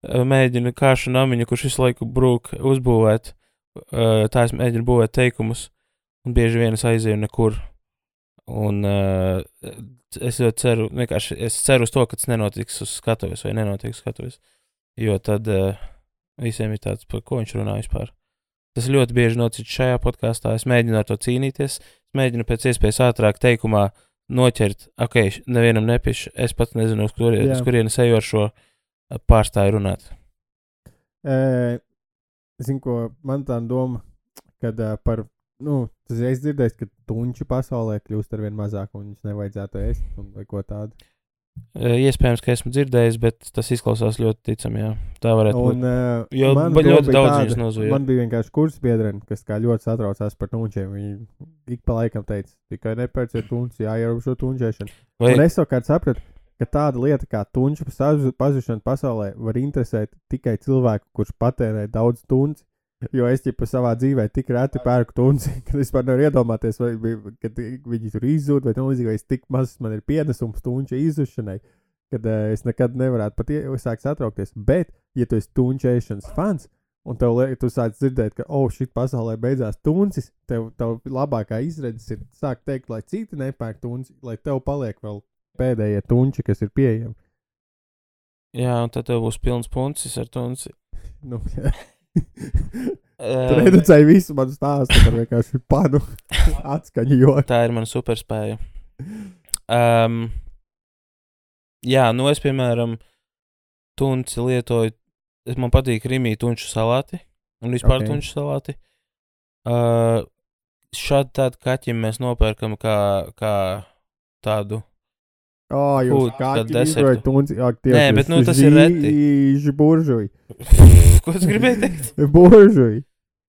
mēģinu kāšu namiņu, kurš visu laiku brūk uzbūvēt. Tā es mēģinu būvēt teikumus, un bieži vien es aizēju nekur. Un uh, es ļoti ceru, vienkārši es ceru uz to, ka tas nenotiks uz skatuves vai nenotiks skatuves. Jo tad uh, visiem ir tāds, par ko viņš runā vispār. Tas ļoti bieži notic šajā podkāstā. Es mēģinu ar to cīnīties. Es mēģinu pēc iespējas ātrāk teikumā noķert, ok, nevienam nepišu. Es pat nezinu, uz, kurienes eju ar šo uh, pārstāju runāt. E, Zinu, ko man tā doma, kad par, nu, tas reiz dzirdējis, ka tunču pasaulē kļūst ar vien mazāk un viņus nevajadzētu ēst un vai ko tādu. Iespējams, ka esmu dzirdējis, bet tas izklausās ļoti ticami. Jā. Tā varētu būt. Un, uh, Jo man ļoti daudz tāda, viņus nozuja. Man bija vienkārši kursa biedrene, kas kā ļoti satraucās par tunčiem. Viņi ik pa laikam teica, tikai nepērciet tunčus, jāierobežo tunčēšanu. Vai, Un es savukārt sapratu, ka tāda lieta kā tunču pazu- pazušana pasaulē var interesēt tikai cilvēku, kurš patērē daudz tunci. Jo es jau savā dzīvē tik reti pērku tunci, [LAUGHS] ka pat nevaru iedomāties, vai viņi tur izzūd, vai tam līdzīgi, vai es tik maz man ir pienesums tunča izzušanai, kad uh, es nekad nevarētu pat ie- sākt satraukties. Bet, ja tu esi tunčēšanas fans, un tev liek, tu sāc dzirdēt, ka, oh, šī pasaulē beidzās tuncis, tev, tev labākā izredzes ir sākt teikt, lai citi nepērk tunci, lai tev paliek vēl pēdējie tunči, kas ir pieejami. jā, un tad tev būs pilns puncis ar tunci. [LAUGHS] Nu, jā. [LAUGHS] Tur redzēja visu manu stāstu par vienkārši panu [LAUGHS] atskaņu. Jo. tā ir mana superspēja. Um, jā, nu es, piemēram, tunci lietoju. Es man patīk rīmīt tunču salāti un vispār Ok. okay. tunču salāti. Uh, šādu tādu kaķim mēs nopērkam kā, kā tādu. Oh, jūs Food, kā kā desertu. tunci. Ak, Nē, bet nu tas ir reti. Buržuji. [LAUGHS] Ko tu gribēji teikt? [LAUGHS] Buržuji.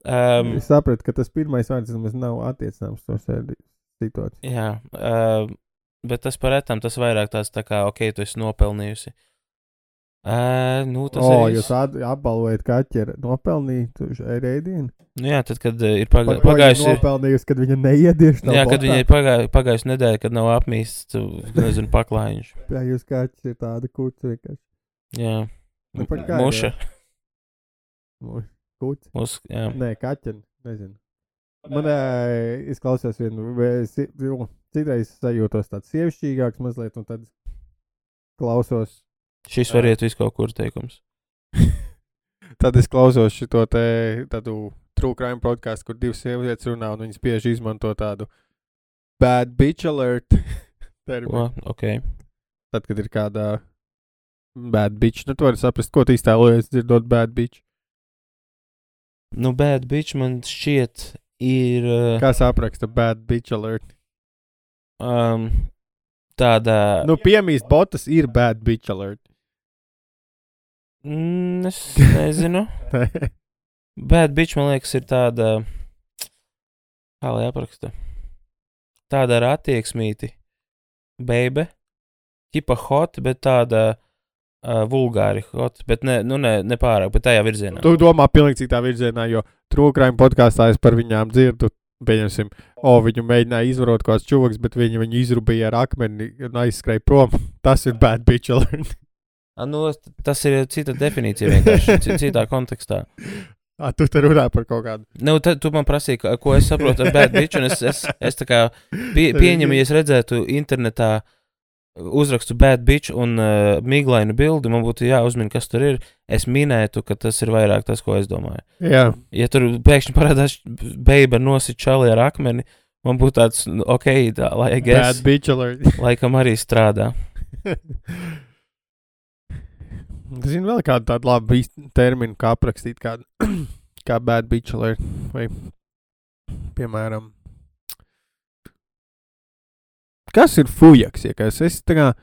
Um, Es sapratu, ka tas pirmais vārds nemaz nav attiecināms uz to situāciju. jā, uh, bet tas par retam, tas vairāk tāds tā kā, ok, tu esi nopelnījusi. Uh, nu, tas O, oh, ir. jūs at- apbalvojat kaķi ar nopelnītu rēdienu. Nu, jā, tad, kad uh, ir viņa pagājusi. nopelnījusi, kad viņa neiedieši. Jā, kad viņai pagājusi pagājusi nedēļa, kad nav apmīsts, nezinu, paklājiņš. [LAUGHS] Jā, jūs kaķis ir tāda kurca vienkārši. Jā, Nu, kā ir, muša. Kurca. Mus, jā. Nē, kaķeni. Nezinu. Man ē, es klausos vienu, nu, citreiz sajūtos tāds sievišķīgāks mazliet, un tad klausos. Šis var iet visu kaut kur teikums. [LAUGHS] tad es klausos šo te tādu true crime podkāstu, kur divas sievietes runā, un viņas bieži izmanto tādu bad bitch alert. [LAUGHS] terminu. O, ok. Tad, kad ir kāda bad bitch, nu, tu vari saprast, ko tu iztēlojies dzirdot bad bitch. Nu, bad bitch man šķiet ir uh, Kā sapraksta bad bitch alert? um, tāda. Nu, piemīst botas ir bad bitch alert. Mm, es [LAUGHS] nezinu. Bad bitch, man liekas, ir tāda. Kā lai apraksta? Tāda ar attieksmīti. Baby. Tipa hot, bet tāda uh, vulgāri hot. Bet ne, nu ne, ne pārāk, bet tajā virzienā. Tu domā pilnīgi citā virzienā, jo trūkrājuma podkāstā es par viņām dzirdu. Pieņemsim, o, viņu mēģināja izvarot kāds čūlis, bet viņi viņu izrūpīja ar akmeni un aizskrēja prom. [LAUGHS] Tas ir bad bitch alert. A, nu, tas ir cita definīcija vienkārši, ci- citā kontekstā. Ah, tu te runā par kaut kādu. Nu, tad tu man prasīji, ko es saprotu ar bad bitch, un es, es, es tā kā pie, pieņemu, ja es redzētu internetā uzrakstu bad bitch un uh, miglainu bildi, man būtu jāuzmina, kas tur ir. Es minētu, ka tas ir vairāk tas, ko es domāju. Jā, Ja tur pēkšņi parādās beiba nosit čali ar akmeni, man būtu tāds, nu, ok, tā, lai Bad es bitch alert. laikam arī strādā. [LAUGHS] Zinu vēl kādu tādu labu terminu, kā aprakstīt kādu, [CLEARS THROAT] kā bad bitch alert. Vai, piemēram, kas ir fujaks? Ja kas? es kā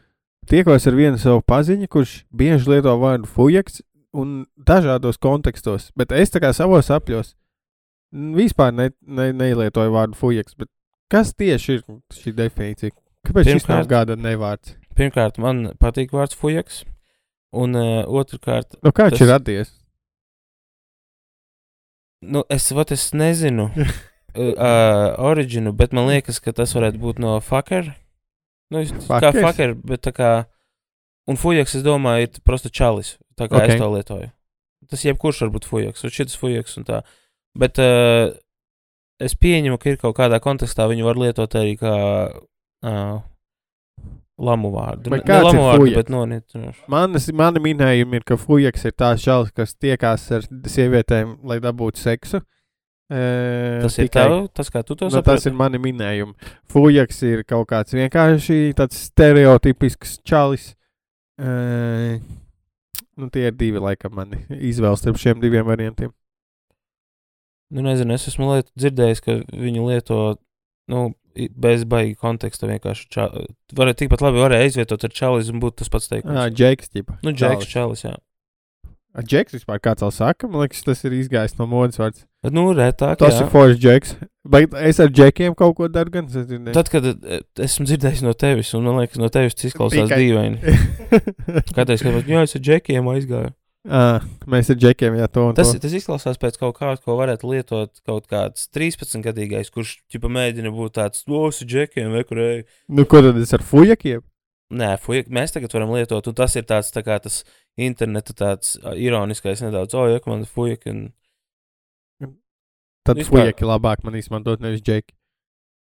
tiekos ar vienu savu paziņu, kurš bieži lieto vārdu fujaks un dažādos kontekstos, bet es tā kā savos apļos vispār ne, ne, nelietoju vārdu fujaks. Bet kas tieši ir šī definīcija? Kāpēc šis nav Pirmkārt- gada nevārds? Pirmkārt, man patīk vārds fujaks, un uh, otrkārt, Nu, kā viņš Tas- ir radies? nu, es, vat, es nezinu [LAUGHS] uh, originu, bet man liekas, ka tas varētu būt no fucker. Nu, es- kā fucker, bet tā kā. Un fujaks, es domāju, ir prosta čalis. Tā kā Ok. okay. es to lietoju. Tas jebkurš var būt fujaks, un šis fujaks un tā. Bet uh, es pieņemu, ka ir kaut kādā kontekstā viņu var lietot arī kā uh, lamu vārdu. Vai Ne- ne kāds ir vārdu, fujaks? bet nonietinošu. Manas, mani minējumi ir, ka fujaks ir tās čalis, kas tiekās ar sievietēm, lai dabūtu seksu. E, Tas ir tev, tas kā tu to Nu, saproti. tas ir mani minējumi. Fujaks ir kaut kāds vienkārši tāds stereotipisks čalis. E, nu, tie ir divi, laikam, mani izvēles starp šiem diviem variantiem. Nu, nezinu, es esmu dzirdējis, ka viņi lieto, nu, bez baigi konteksta vienkārši. Ča... Varētu tikpat labi varēja aizvietot ar čalis un būtu tas pats teikums. Ah, Džeks, ģipa. nu, džeks, čalis, jā. Ah, Džeks vispār kāds vēl saka, man liekas, tas ir izgājis no modes vārds. Nu, retāk, Tas jā. ir foršs Džeks. Bet es ar Džekiem kaut ko daru gan. Es nezinu. Tad, kad eh, esmu dzirdējis no tevis, un man liekas, no tevis tas izklausās Tikai- dīvaini. [LAUGHS] Kādreiz, kad jā, es ar džekiem aizgāju. Ah, mēs ar Džekiem jā, to un Tas, to. tas izklausās pēc kaut kā, ko varētu lietot kaut kāds 13 gadīgais, kurš ķipa mēģina būt tāds, ar džekiem vekurēju. Nu, ko tad es ar fujakiem? Nē, fuj, mēs tagad varam lietot, un tas ir tāds, tā kā tas interneta tāds ironiskais nedaudz, o, ja, man fujak, un Tad Vispār- fujaki labāk man izmantot nevis Džeki.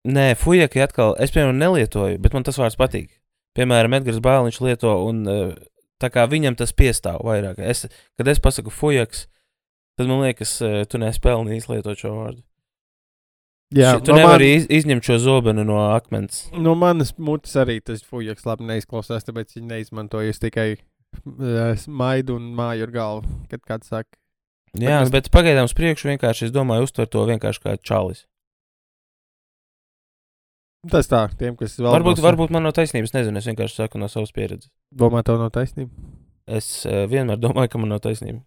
Nē, fujaki atkal, es piemēram nelietoju, bet man tas vārds patīk. Piemēram, Edgars Bāliņš lieto, un eh, tā kā viņam tas piestāv vairāk. Es, kad es pasaku fujaks, tad man liekas, eh, tu neesi pelnījis lietot šo vārdu. Jā, Ši- tu no, nevari man, iz, izņemt šo zobenu no akmens. no manas mutes arī tas fujaks labi neizklausās, tāpēc viņi neizmantoja. Es tikai uh, smaidu un māju ar galvu, kad kāds saka. Jā, mēs- bet pagaidām uz priekšu vienkārši, es domāju, uztver to vienkārši kā čalis. Tas tā, tiem, kas vēl Varbūt, nav- varbūt man nav taisnības, nezinu, es vienkārši saku no savas pieredzes. Domā, tev nav taisnība. Es uh, vienmēr domāju, ka man nav taisnība.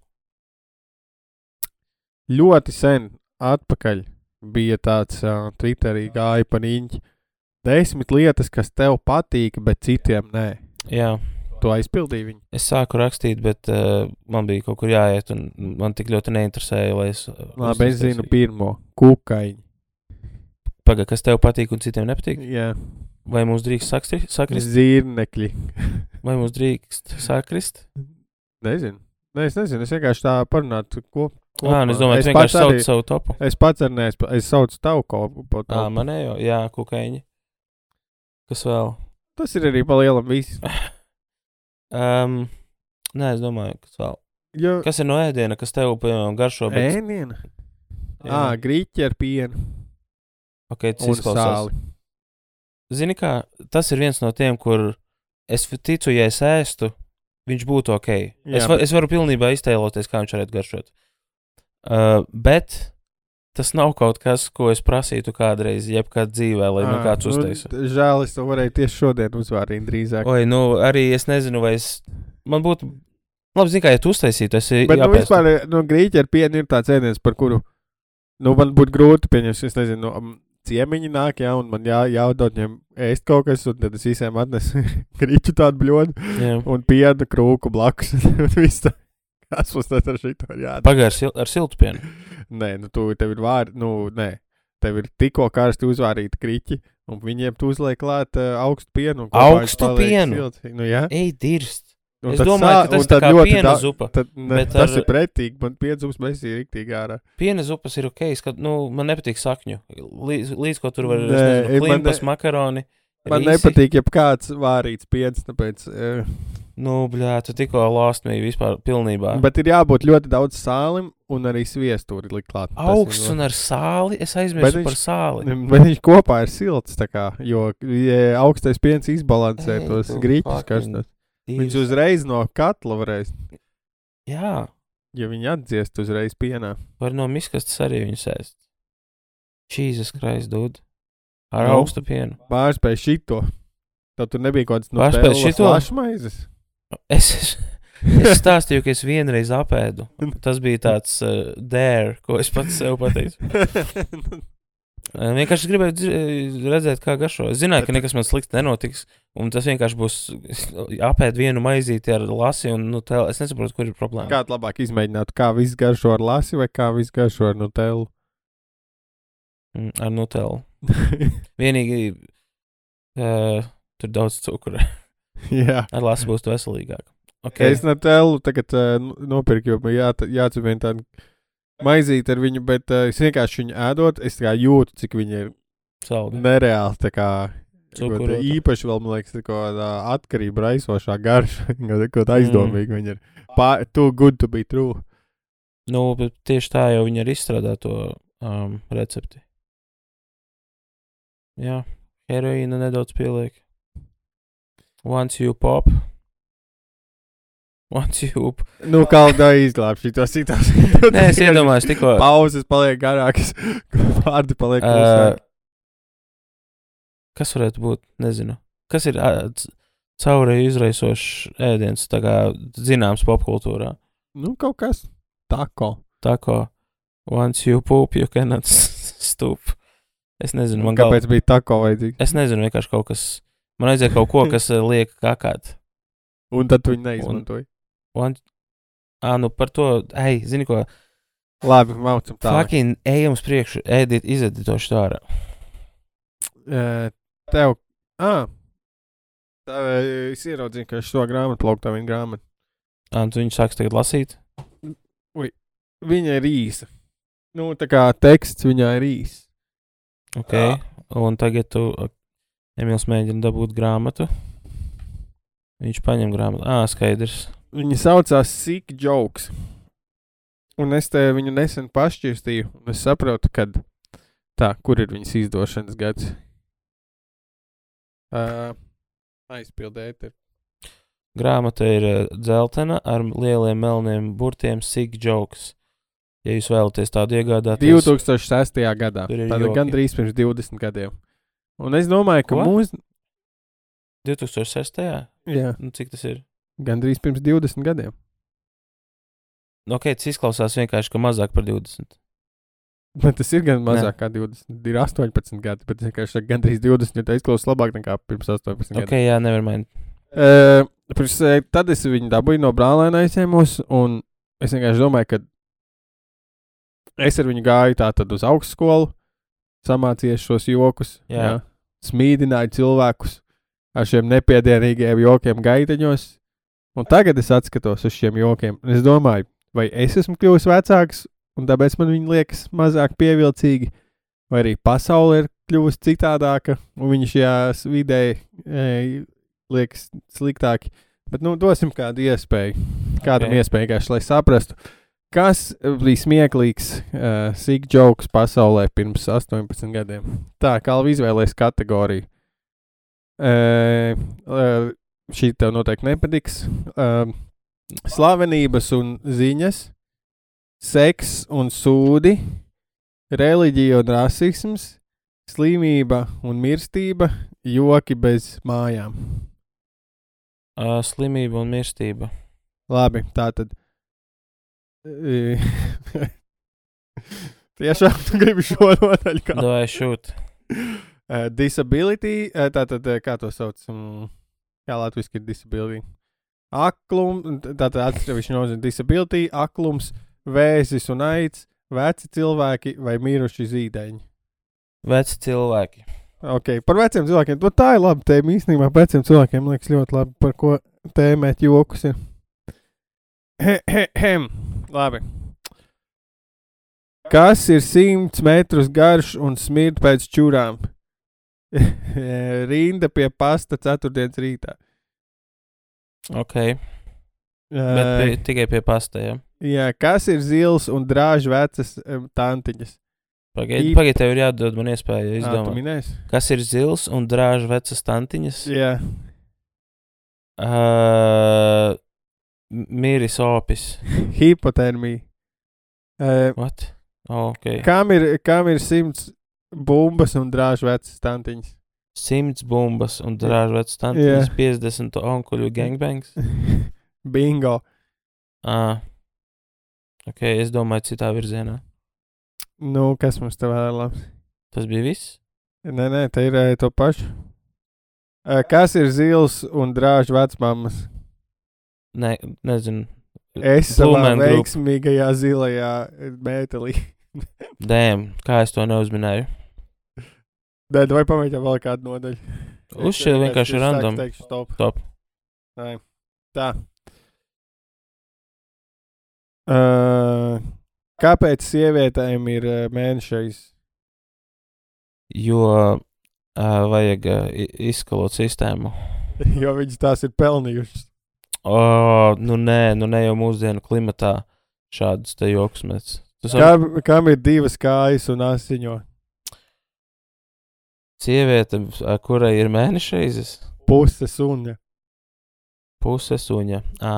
Ļoti sen atpakaļ bija tāds uh, Twitterī gāja pa niņķi. Desmit lietas, kas tev patīk, bet citiem nē. Jā, To aizpildīja viņi. es sāku rakstīt, bet uh, man bija kaut kur jāiet, un man tik ļoti neinteresēja, lai es. Labi, es zinu pirmo. Kukaiņi. Pagaid, kas tev patīk un citiem nepatīk? Jā, Vai mums drīkst sakri, sakrist? zirnekļi. Vai mums drīkst sakrist? Nezinu. Nē, es nezinu. Es vienkārši tā parunātu. Ko, Jā, nu es domāju, pats vienkārši sauc arī- savu topu. Es pats ar nē, es, es saucu tavu kopu. Jā, manējo, jā, kukaiņi. Kas vēl? Tas ir arī pa lielam viss. [LAUGHS] Um, nē, es domāju, kas vēl. Jo, Kas ir no ēdiena, kas tev, piemēram, garšo? Bet... ēniena. Jā. Ā, grīķi ar pienu Ok, tas izklausās. sāli. Zini, kā tas ir viens no tiem, kur es ticu, ja es ēstu, viņš būtu ok. Jā, es, va, bet- es varu pilnībā iztēloties, kā viņš varētu garšot. Uh, bet tas nav kaut kas, ko es prasītu kādreiz, jebkad dzīvē, lai man Ā, kāds nu, uztaisa. Žēl, es to varēju tieši šodien uzvārīt drīzāk. Oi, nu arī es nezinu, vai es. Man būtu. Labi, zini, kā, ja tu uztaisītu, es Bet, nu, jāpēstu. vispār, nu, grīķi ar pienu ir tāds ēdiens, par kuru, nu, man būtu grūti pieņemt, es nezinu, nu, ciemiņi nāk, jā, un man jā, jāudod viņiem ēst kaut kas, un tad es visiem atnesu [LAUGHS] grīķu tādu bļodu Jā. un pienu krūku blakus. [LAUGHS] Kas mums tas ar šito ir jādara? Ar, sil ar siltu pienu. [LAUGHS] Nē, nu, tu, tev ir vārdi, nu, nē, tev ir tikko karsti uzvārīti kriķi, un viņiem tu uzliek klāt uh, augstu pienu. Augstu pienu? silts. Nu, jā. Ej, dirst. Un Es domāju, ka tas ir tā kā ļoti piena da- zupa. Tad, ne, tas ar- ir pretīgi. Man piedzums mesīja riktīgi ārā. Piena zupas ir ok, kad, nu, man nepatīk sakņu. Līdz, līdz ko tur var man klimpas, ne- makaroni. Man rīsi. nepatīk, ja kāds vārīts piens, tāpēc uh, Nu, bļā, tu tikko lāstmīji vispār pilnībā. Bet ir jābūt ļoti daudz sālim un arī sviestūri likt klāt. Tas ir Augsts un ar sāli. Es aizmirsu viņš- par sāli. [LAUGHS] Bet viņš kopā ir silts, kā, jo ja augstais piens izbalansē Ei, tos grīķus fucking karstos. Viņš uzreiz no katla varēs, Jā, ja viņi atdziest uzreiz pienā. var no miskastes arī viņu sēst. Čīzes krājs dod. Ar Nu. augstu pienu. Pārspēj šito. Tad tur nebija kaut kāds no Pārspēj šito? Lašmaizes. Es, es, es stāstīju, ka es vienreiz apēdu. [LAUGHS] Tas bija tāds uh, dare, ko es pats sev pateicu. [LAUGHS] Vienkārši gribēju redzēt, kā garšo. Es zināju, ka nekas man slikts nenotiks. Un tas vienkārši būs [LAUGHS] apēst vienu maizīti ar lasi. Un, nu, tel, es nesaprotu, kur ir problēma. Kā tu labāk izmēģināt, kā viss garšo ar lasi vai kā viss garšo ar nutelu? Mm, Ar nutelu. [LAUGHS] Vienīgi uh, tur daudz cukura. [LAUGHS] Jā. Ar lasu būs veselīgāk. Okay. Es nutelu tagad uh, nopirku, jo man jā, jāatcerās tādu maizīti ar viņu, bet uh, es vienkārši viņu ēdot, es tā jūtu, cik viņa ir Saldi. nereāli. tā Kā, Cukurota. kaut īpaši vēl, man liekas, tā kā tā atkarība raisošā garša, [LAUGHS] kaut kā Mm. aizdomīga viņa ir. Pār, too good to be true. Nu, bet tieši tā jau viņi arī izstrādā to um, recepti. Jā, heroīna nedaudz pieliek. Once you pop. Once you. p- Nu, kā tā izglābt šito situāciju. Nē, es iedomājos tikko. Pauzes paliek garākas, [LAUGHS] vārdi paliek Uh, klusāki. kas varētu būt? Nezinu. Kas ir ā, c- caurēju izraisošs ēdiens, tā kā zināms popkultūrā? Nu, kaut kas tako. Tā kā once you poop, you cannot [LAUGHS] stoop. Es nezinu, man gal... Kāpēc bija tako vajadzīgs? Es nezinu, vienkārši kaut kas. Man vajadzēja kaut ko, kas liek kakāt. Un tad tu viņu neizmantoji. Un, ā, nu par to, ej, zini ko, Labi, maucam tā. fucking ejam uz priekšu, ēdiet, izeditošu tā ārā. Uh, tev, ah, tā, es ieraudzīju, ka šo grāmatu plauktā viņa grāmata. Ā, tu viņu sāks tagad lasīt. Viņa ir īsa. Nu, tā kā teksts viņā ir īss. Ok, un tagad tu, Emīls mēģina dabūt grāmatu. Viņš paņem grāmatu. Ā, skaidrs. Viņa saucās Sick Jokes. Un es te viņu nesen pašķirstīju, un es saprotu, ka tā, kur ir viņas izdošanas gads. Uh, aizpildēt. Grāmata ir eh, dzeltena ar lieliem melniem burtiem, sick jokes. Ja jūs vēlaties tādu iegādāties, 2006. gadā. Ir joki. gandrīz pirms 20 gadiem. Un es domāju, ka mūsu. 2006. Jā, Nu, cik tas ir? Gandrīz pirms 20 gadiem. Nu, ok, tas izklausās vienkārši, ka mazāk par 20. Bet tas ir gan mazāk kā 20. Ir 18 gadi, bet vienkārši gandrīz 20. Jo tā izklausās labāk nekā pirms 18 gadiem. Ok, jā, nevar mainīt. Uh, pirms, tad es viņu dabūju no brālēna aizņēmos, un es vienkārši domāju, ka es ar viņu gāju tā tad uz augstskolu, samācījies šos jokus, Jā. jā. smīdināju cilvēkus ar šiem nepiedienīgiem jokiem gaiteņos, un tagad es atskatos uz šiem jokiem, es domāju, vai es esmu kļuvis vecāks, un tāpēc man viņi liekas mazāk pievilcīgi, vai arī pasaule ir kļuvusi citādāka, un viņi šajā vidē e, liekas sliktāki. Bet, nu, dosim kādu iespēju. Kādam Ok. okay. iespēju vienkārši, lai saprastu, kas bija smieklīgs uh, sīk joks pasaulē pirms 18 gadiem. Tā, kā Alva izvēlēs kategoriju. Uh, uh, šī tev noteikti nepatiks. Uh, slavenības un ziņas, seks un sūdi, reliģija un rasisms, slimība un mirstība, joki bez mājām. Uh, slimība un mirstība. Labi, tā tad. [LAUGHS] Tiešām tu gribi šo nodaļu kā Vai šūt? uh, disability, uh, tātad, uh, kā to sauc, um, kā latviski ir disability. Aklums, tātad atsevišķi nozīmē disability, aklums, vēzis un aids, veci cilvēki vai miruši zīdaiņi. Veci cilvēki. Ok, par veciem cilvēkiem. Nu, tā ir laba tēma. Īstenībā par veciem cilvēkiem liekas ļoti labi, par ko tēmēt jokus. Ir. He, he, hem. Labi. Kas ir simts metrus garš un smird pēc čūrām? [LAUGHS] Rinda pie pasta ceturtdienas rītā. Ok. Bet Uh, pie, tikai pie pasta, jā. jā, kas ir zils un drāžu vecas um, tantiņas? Pagaid, Īp- pagaid, tev ir jādod man iespēja izdomāt. Kas ir zils un drāžu vecas tantiņas? Jā, Uh, Mīris opis. hipotermija. Uh, What? Oh, ok. kam, ir, kam ir simts bumbas un drāžu vecas tantiņas? Simts bumbas un drāžu vecas tantiņas, 50 onkuļu gangbangs. [LAUGHS] Bingo. Ah. Ok, es domāju citā virzienā. Nu, kas mums te vēl ir labs? Tas bija viss? Nē, nē, te ir to pašu. Kas ir zils un drāžu vecmāmas? Nē, nezinu. Es savā veiksmīgajā zilajā mētelī. [LAUGHS] Dēm, kā es to neuzminēju. Nē, vai pamēģinām vēl kādu nodaļu? [LAUGHS] Uzšķir vienkārši random. teikšu stop. Top. Nē. Tā. Uh, kāpēc sievietēm ir uh, mēnešais? Jo uh, vajag uh, izskalot sistēmu. [LAUGHS] Jo viņas tās ir pelnījušas. O, nu nē, nu ne jau mūsdienu klimatā šādas te joks mēs. Tas var Kam, kam ir divas kājas un asiņo? Sieviete, kurai ir mēnešreizes, Puse suņa. puse suņa. Ā,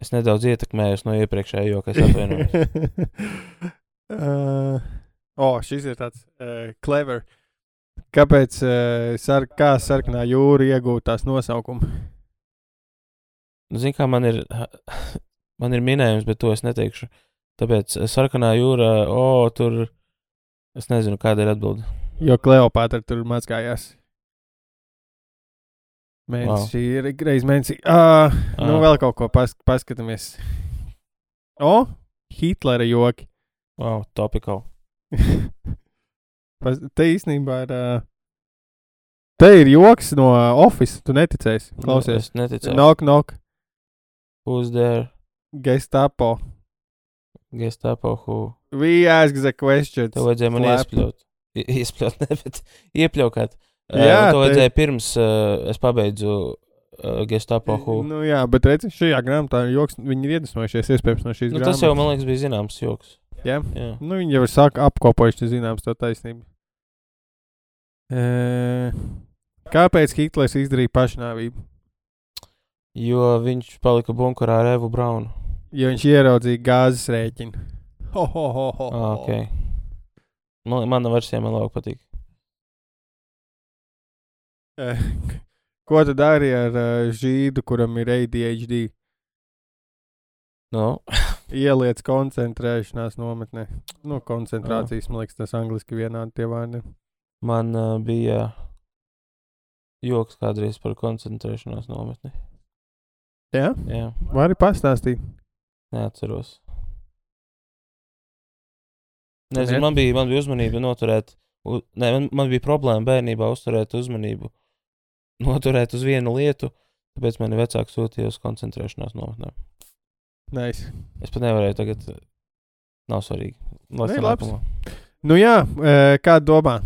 es nedaudz ietekmējos no iepriekšējā joka, es atvainojos. [LAUGHS] uh, oh, šis ir tāds uh, clever. Kāpēc uh, sar, kā sarkanā jūra iegūta tās nosaukumu? Nu, Zini, kā man ir, man ir minējums, bet to es neteikšu. Tāpēc sarkanā jūrā, o, tur, es nezinu, kāda ir atbilde. Jo Kleopātra tur mazgājās. Mēnesis, Wow. ir reizes mēnesī. Uh, nu, Ah. vēl kaut ko pas, paskatāmies. O, Hitlera joki. Wow, topical. [LAUGHS] Pas- te īstenībā ir. Uh, te ir joks no Office. Tu neticēsi. Klausies. Nu, Es neticēju. Knock, knock. Who's there? Gestapo. Gestapo, who? We ask the questions. Tev vajadzēja man iespļaut. [LAUGHS] Iespļaut, ne, bet iepļaukāt. Jā, Jā, to te- vajadzēja pirms uh, es pabeidzu uh, Gestapo. Who. Nu, jā, bet redziet, šajā grāmatā ir joks. Viņi ir iedvesmojušies iespējams no šīs Nu, grāmatas. tas jau, man liekas, bija zināms joks. Jā. Jā. Nu, viņi jau ir sāk apkopojuši, zināms, to taisnību. E, kāpēc Hitlers izdarīja pašnāvību? Jo viņš palika bunkurā ar Evu Braunu. Jo viņš ieraudzīja gāzes rēķinu. Ho, ho, ho, ho, ho. Ah, okay. Man, mana versija man labāk patīk. E, ko tu dari ar uh, žīdu, kuram ir ADHD? Nu, Ieliec koncentrēšanās nometnē. Nu, koncentrācijas, man liekas, tas angliski vienādi tie vārdi. man uh, bija joks kādreiz par koncentrēšanās nometni. Jā, Jā, vari pastāstīt. neatceros. Nezinu, Ne? man bija, man bija uzmanība noturēt, u, ne, man, man bija problēma bērnībā uzturēt uzmanību, noturēt uz vienu lietu, tāpēc mani vecāki sūtīja uz koncentrēšanās nometnēm. Nice. Es pat nevarēju tagad, nav svarīgi. Nē, labā. Nu jā, e, kā domā?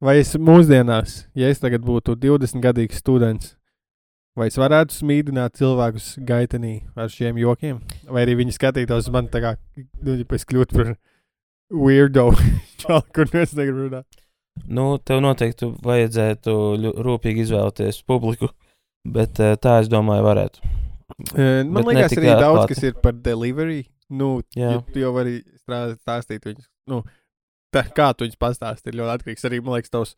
Vai es mūsdienās, ja es tagad būtu 20 gadīgs students, vai es varētu smīdināt cilvēkus gaitenī ar šiem jokiem? Vai arī viņi skatītos uz mani tā kā, nu, ja es kļūtu par weirdo, [LAUGHS] čalu, kur es negribu runāt. Nu, tev noteikti vajadzētu rūpīgi izvēlēties publiku, bet eh, tā es domāju, varētu. E, man Bet liekas, arī daudz, atklāti. kas ir par delivery. Nu, Jā. tu jau vari stāstīt viņus. Nu, tā, kā tu viņus pastāstīji, ir ļoti atkarīgs. Arī, man liekas, tavs,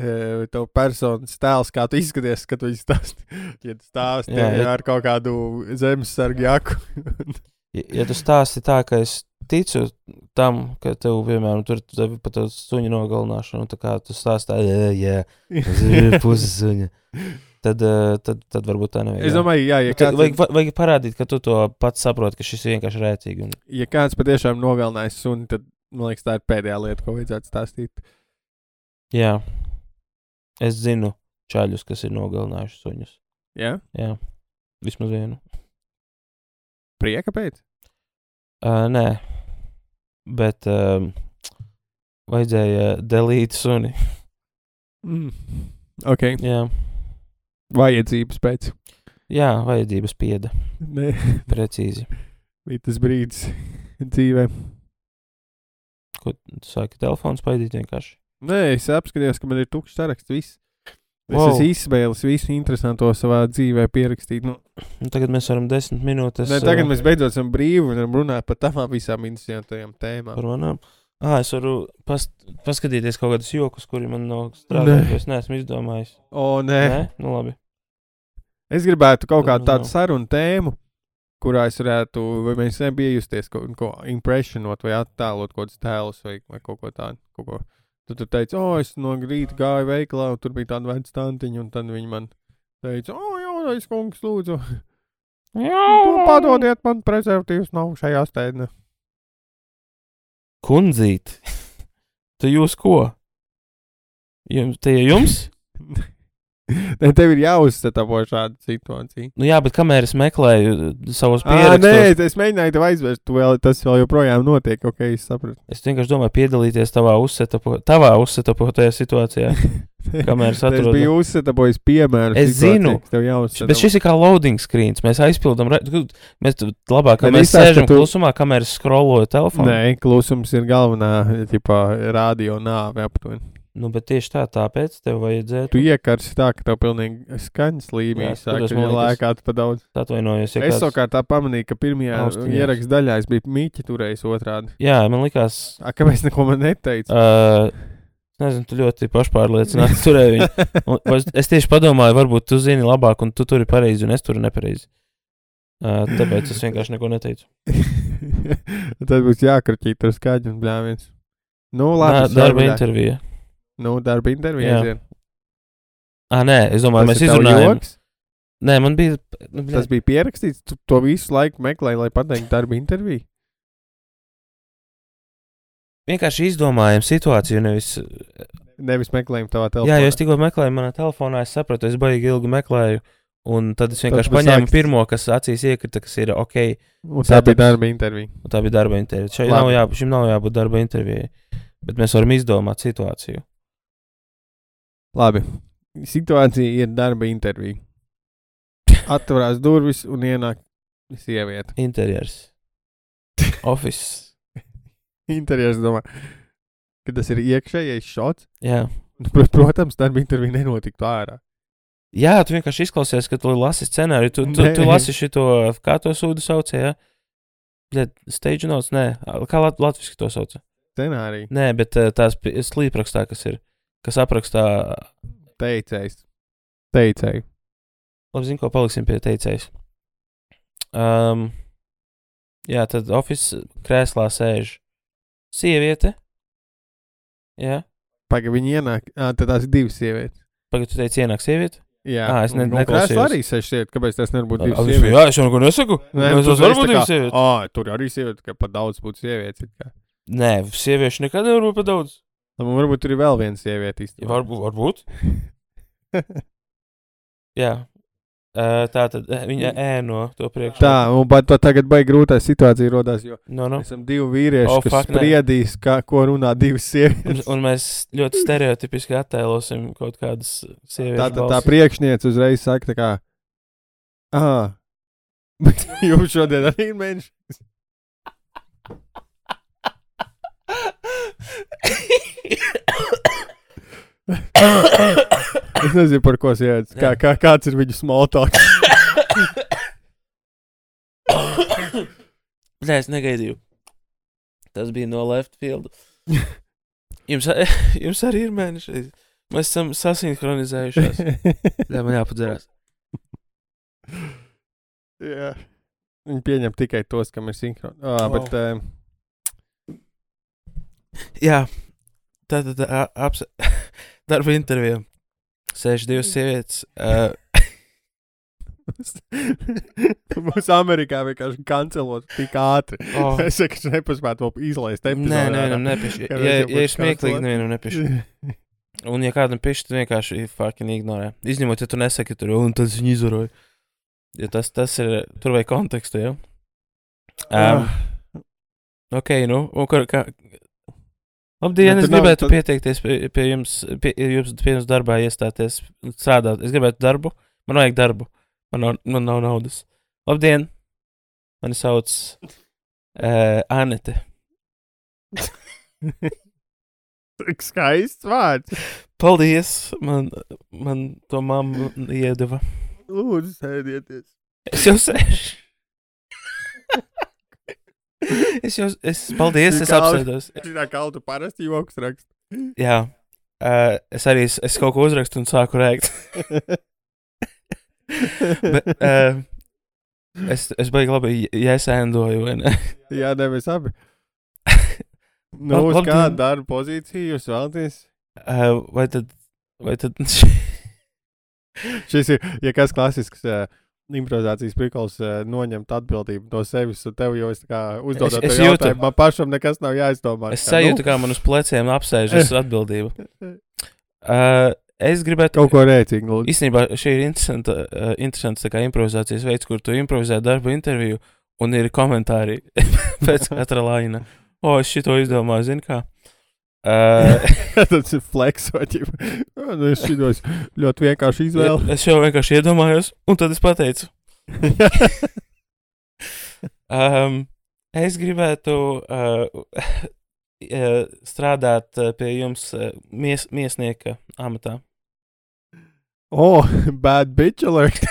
e, tavu personas tēls, kā tu izskaties, kad tu viņus stāsti. [LAUGHS] Ja tu stāsti jā, ja- ar kaut kādu zemesargu jaku. [LAUGHS] Ja, ja tu stāsti tā, ka es ticu tam, ka tev, piemēram, tur tev pat uz suņa nogalināšanu, tā kā tu stāstā, jā, jā, ir puses suņa. Tad, tad, tad varbūt tā nevajag. es domāju, jā, ja kāds, vajag, va- vajag parādīt, ka tu to pats saproti, ka šis ir vienkārši rēcīgi. Un, ja kāds patiešām nogalinājis suni, tad, man liekas, tā ir pēdējā lieta, ko vajadzētu stāstīt. jā, es zinu čaļus, kas ir nogalinājuši suņus. Jā, Jā, vismaz vienu. prieka pēc. Uh, nē, bet um, vajadzēja delīt suni. Mm. Ok, Jā, vajadzības pēc. Jā, vajadzības pieda. Nē, Precīzi. bija tas brīdis dzīvē. Ko tu sāki telefons paidīt vienkārši? Nē, es apskatījos, ka man ir tukšs saraksts. Viss. Es Wow. esmu izsmēlis visu interesanto savā dzīvē, pierakstīt. Nu, Nu, tagad mēs varam desmit minūtes. ne, tagad ā, mēs beidzot esam brīvi un varam runāt par tām visām interesantajām tēmām. Par manām. Ah, es varu past, paskatīties kaut kādus jokus, kuri man nav strādājuši. Es neesmu izdomājis. O, nē. Nē, nu labi. Es gribētu kaut Tad kādu nu tādu nav. sarunu tēmu, kurā es varētu, vai mēs nebijām justies kaut ko impresionot vai attēlot kaut kādus tēlus vai, vai kaut ko tādu. Kaut ko. Tad tu teici, o, es no rīta gāju veikalā, un tur bija tāda veca tantiņa, un tad viņi man teica, o, jaunais kungs, lūdzu, nu, padodiet man prezervatīvus nav šajā stēdnē. Kundzīt. [LAUGHS] tu jūs ko? Jums, tie jums? [LAUGHS] Nē, tev ir jāuzstāvo šāda situācija. Nu jā, bet kamēr es meklēju uh, savus pierakstus, nē, es mēģināju tev aizvērst, tu vēl, tas vēl joprojām notiek, ok, es sapratu. es vienkārši domāju piedalīties tavā uzsetapo, tavā uzsetapotajā situācijā. [LAUGHS] Kamēr es Es atrodu- biju uzstāvojis piemēru. Es zinu. Bet šis ir kā loading screens. Mēs aizpildām, mēs labāk, ka mēs sēžam tu- klusumā, kamēr es scrolloju telefonu. Nē, klusums ir galvenā, tipā, radio nāve aptuveni. Nu, bet tieši tā, tāpēc tev vajadzētu. Tu iekarsi tā, ka tev pilnīgi skaņas Jā, līmenis tur sāk es, man liekas, lēkāt pa daudz. Atvainojos, ja Es savukārt tā pamanīju, ka pirmajā ieraksta daļā es biju mīķi turējis otrādi. Jā, man likās. A, kāpēc neko man neteici? Uh, nezinu, tu ļoti pašpārliecināti [LAUGHS] turēji viņu. Un Es, tieši padomāju, varbūt tu zini labāk, un tu turi pareizi, un es turu nepareizi. Uh, tāpēc es vienkārši neko neteicu. [LAUGHS] Tad būs jākraķīt ar skaļu un bļāviens. Nu, Nā, labi. es darba intervija. Nu, darba intervija. Jā. Ah, nē, es domāju, Tas mēs izrunājām. joks? Nē, man bija. Nu, Tas bija pierakstīts, tu to visu laiku meklēji, lai pateiktu darba interviju. vienkārši izdomājām situāciju, nevis. Nevis meklējumi tavā telefonā. Jā, jo es tikko meklēju manā telefonā, es sapratu, es baigi ilgi meklēju. Un tad es vienkārši tu paņēmu sāki- pirmo, kas acīs iekrita, kas ir ok. Un tā bija setups. darba intervija. Tā bija darba intervija. Šai nav jābūt, šim nav jābūt darba intervijai. Bet mēs varam izdomāt situāciju. Labi. Situācija ir darba intervija. [LAUGHS] Atverās durvis un ienāk sieviete. Interjers. Office. [LAUGHS] Interjers domā, ka tas ir iekšējais šots. Jā. Prot- Protams, darba intervija nenotiktu ārā. Jā, tu vienkārši izklausies, ka tu lasi scenāriju. Tu, tu, Nē. tu lasi šo, kā to sūdu sauc, jā. Bļet, stage notes, nē. Kā lat, latviski to sauc? Scenārija. Nē, bet eh, tās slīprakstā, kas ir, kas aprakstā, Teicējs. Teicēji. labi, zinu, ko paliksim pie teicējas. Um, jā, tad oficiālā krēslā sēž sieviete. Jā, Pagaid, viņi ienāk. Ā, tad tās ir divas sievietes. pagaidi, tu teici, ienāk sieviete. Jā, Ā, es ne- Un- un neklausījos. krēslā arī seši sievieti. Kāpēc tas nevar būt divas sievietes? Jā, es jau neko nesaku. Nē, Nē, varu teici būt divas sievietes. Ā, tur arī sieviete, ka pat daudz būtu sievietes. Nē, sieviešu nekad nevar būt par daudz. Nu, varbūt tur ir vēl viena sieviete. Ja, varbūt. varbūt. Jā. Uh, tā tad viņa ēno to priekšā. Tā, un to tagad baigi grūtā situācija rodās, jo No, no. esam divi vīrieši, Oh, kas fuck, spriedīs, kā, ko runā divas Un, sievietes. un mēs ļoti stereotipiski attēlosim kaut kādas sievietes. Tā, tā, tā priekšniece uzreiz saka, tā kā, ah, [LAUGHS] jums šodien arī ir mēnesis. Es nezinu, par ko sievietes. Kā, kā, kāds ir viņu small talk? Nē, es negaidīju. Tas bija no left field. Jums, jums arī ir mēneši. Mēs esam sasinhronizējušies. [LAUGHS] Jā, man jāpadzerās. Jā. Viņi pieņem tikai tos, kam ir sinhroni. Ah, Wow. bet, uh, Jā, tā tad apse... [LAUGHS] darba intervijā. Sēž divas sievietes. [LAUGHS] Uh, Mums Amerikā vienkārši kancelot tik ātri. oh, Es saku, ka nepaspētu vēl izlaist nē, epizodu. nē, nē, nepiši. Kā [LAUGHS] Ja, ja, ja ir smieklīgi, nevienam nepiši. Un, ja kādam pišķi, tad vienkārši fucking ignorē. Izņemot, ja tu nesaki, tur, un tad viņi izvaroja. Ja tas, tas ir, tur vai kontekstu, jau. Um, Ah. ok, nu, un kā, kā, Labdien, Nu, es tad nav- gribētu tad- pieteikties pie, pie jums, pie, jums, pie jums darbā iestāties, strādāt. Es gribētu darbu, man vajag darbu. Man nav, man nav naudas. Labdien! Mani sauc uh, Anete. [LAUGHS] Skaists vārds. Paldies! Man, man to mamma iedeva. Lūdzu, sēdieties. Es jau sēžu. [LAUGHS] es jau, es, paldies, es apsēdos. Zinā, kā tu parasti joks rakst. Jā, uh, es arī es, es kaut ko uzrakstu un sāku rēkt. [LAUGHS] Bet, uh, es, es baigi labi iesēndoju, vai ne? Jā, ne, mēs abi. [LAUGHS] Nu, Lab- uz kādu darbu pozīciju jūs vēlaties? Uh, vai tad, vai tad Šis ir, ja kas klasisks uh, improvizācijas prikals, uh, noņemt atbildību no sevis, un tev jau es tev jūtu. jautājumu, man pašam nekas nav jāizdomā. es Kā, sajūtu, kā man uz pleciem apsēžas [LAUGHS] atbildība. Uh, es gribētu. Kaut ko rēcīgu. Īstenībā šī ir interesanta, uh, kā improvizācijas veids, kur tu improvizē darba interviju un ir komentāri [LAUGHS] pēc katra laina. O, es šito izdomāju, zini kā. [LAUGHS] Tas ir flex, vai ķip. Nu, es šitos ļoti vienkārši izvēlu. es jau vienkārši iedomājos, un tad es pateicu. [LAUGHS] Um, es gribētu uh, strādāt pie jums mies, miesnieka amatā. oh, bad bitch alert.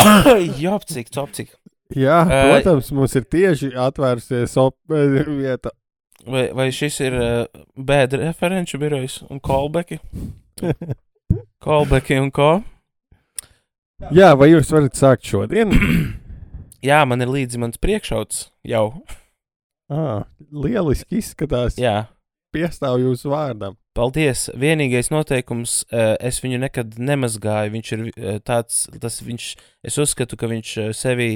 [LAUGHS] Jopcik, copcik. Jā, protams, mums ir tieši atvērusies eh, vieta. Vai, vai šis ir uh, bēda referenču birojs un callbacki? [LAUGHS] Callbacki un ko? Jā, vai jūs varat sākt šodien? [CLEARS THROAT] Jā, man ir līdzi mans priekšauts jau. ah, lieliski izskatās. Jā, Piestāv jūsu vārdam. paldies. Vienīgais noteikums, uh, es viņu nekad nemazgāju. Viņš ir uh, tāds, tas viņš, es uzskatu, ka viņš uh, sevī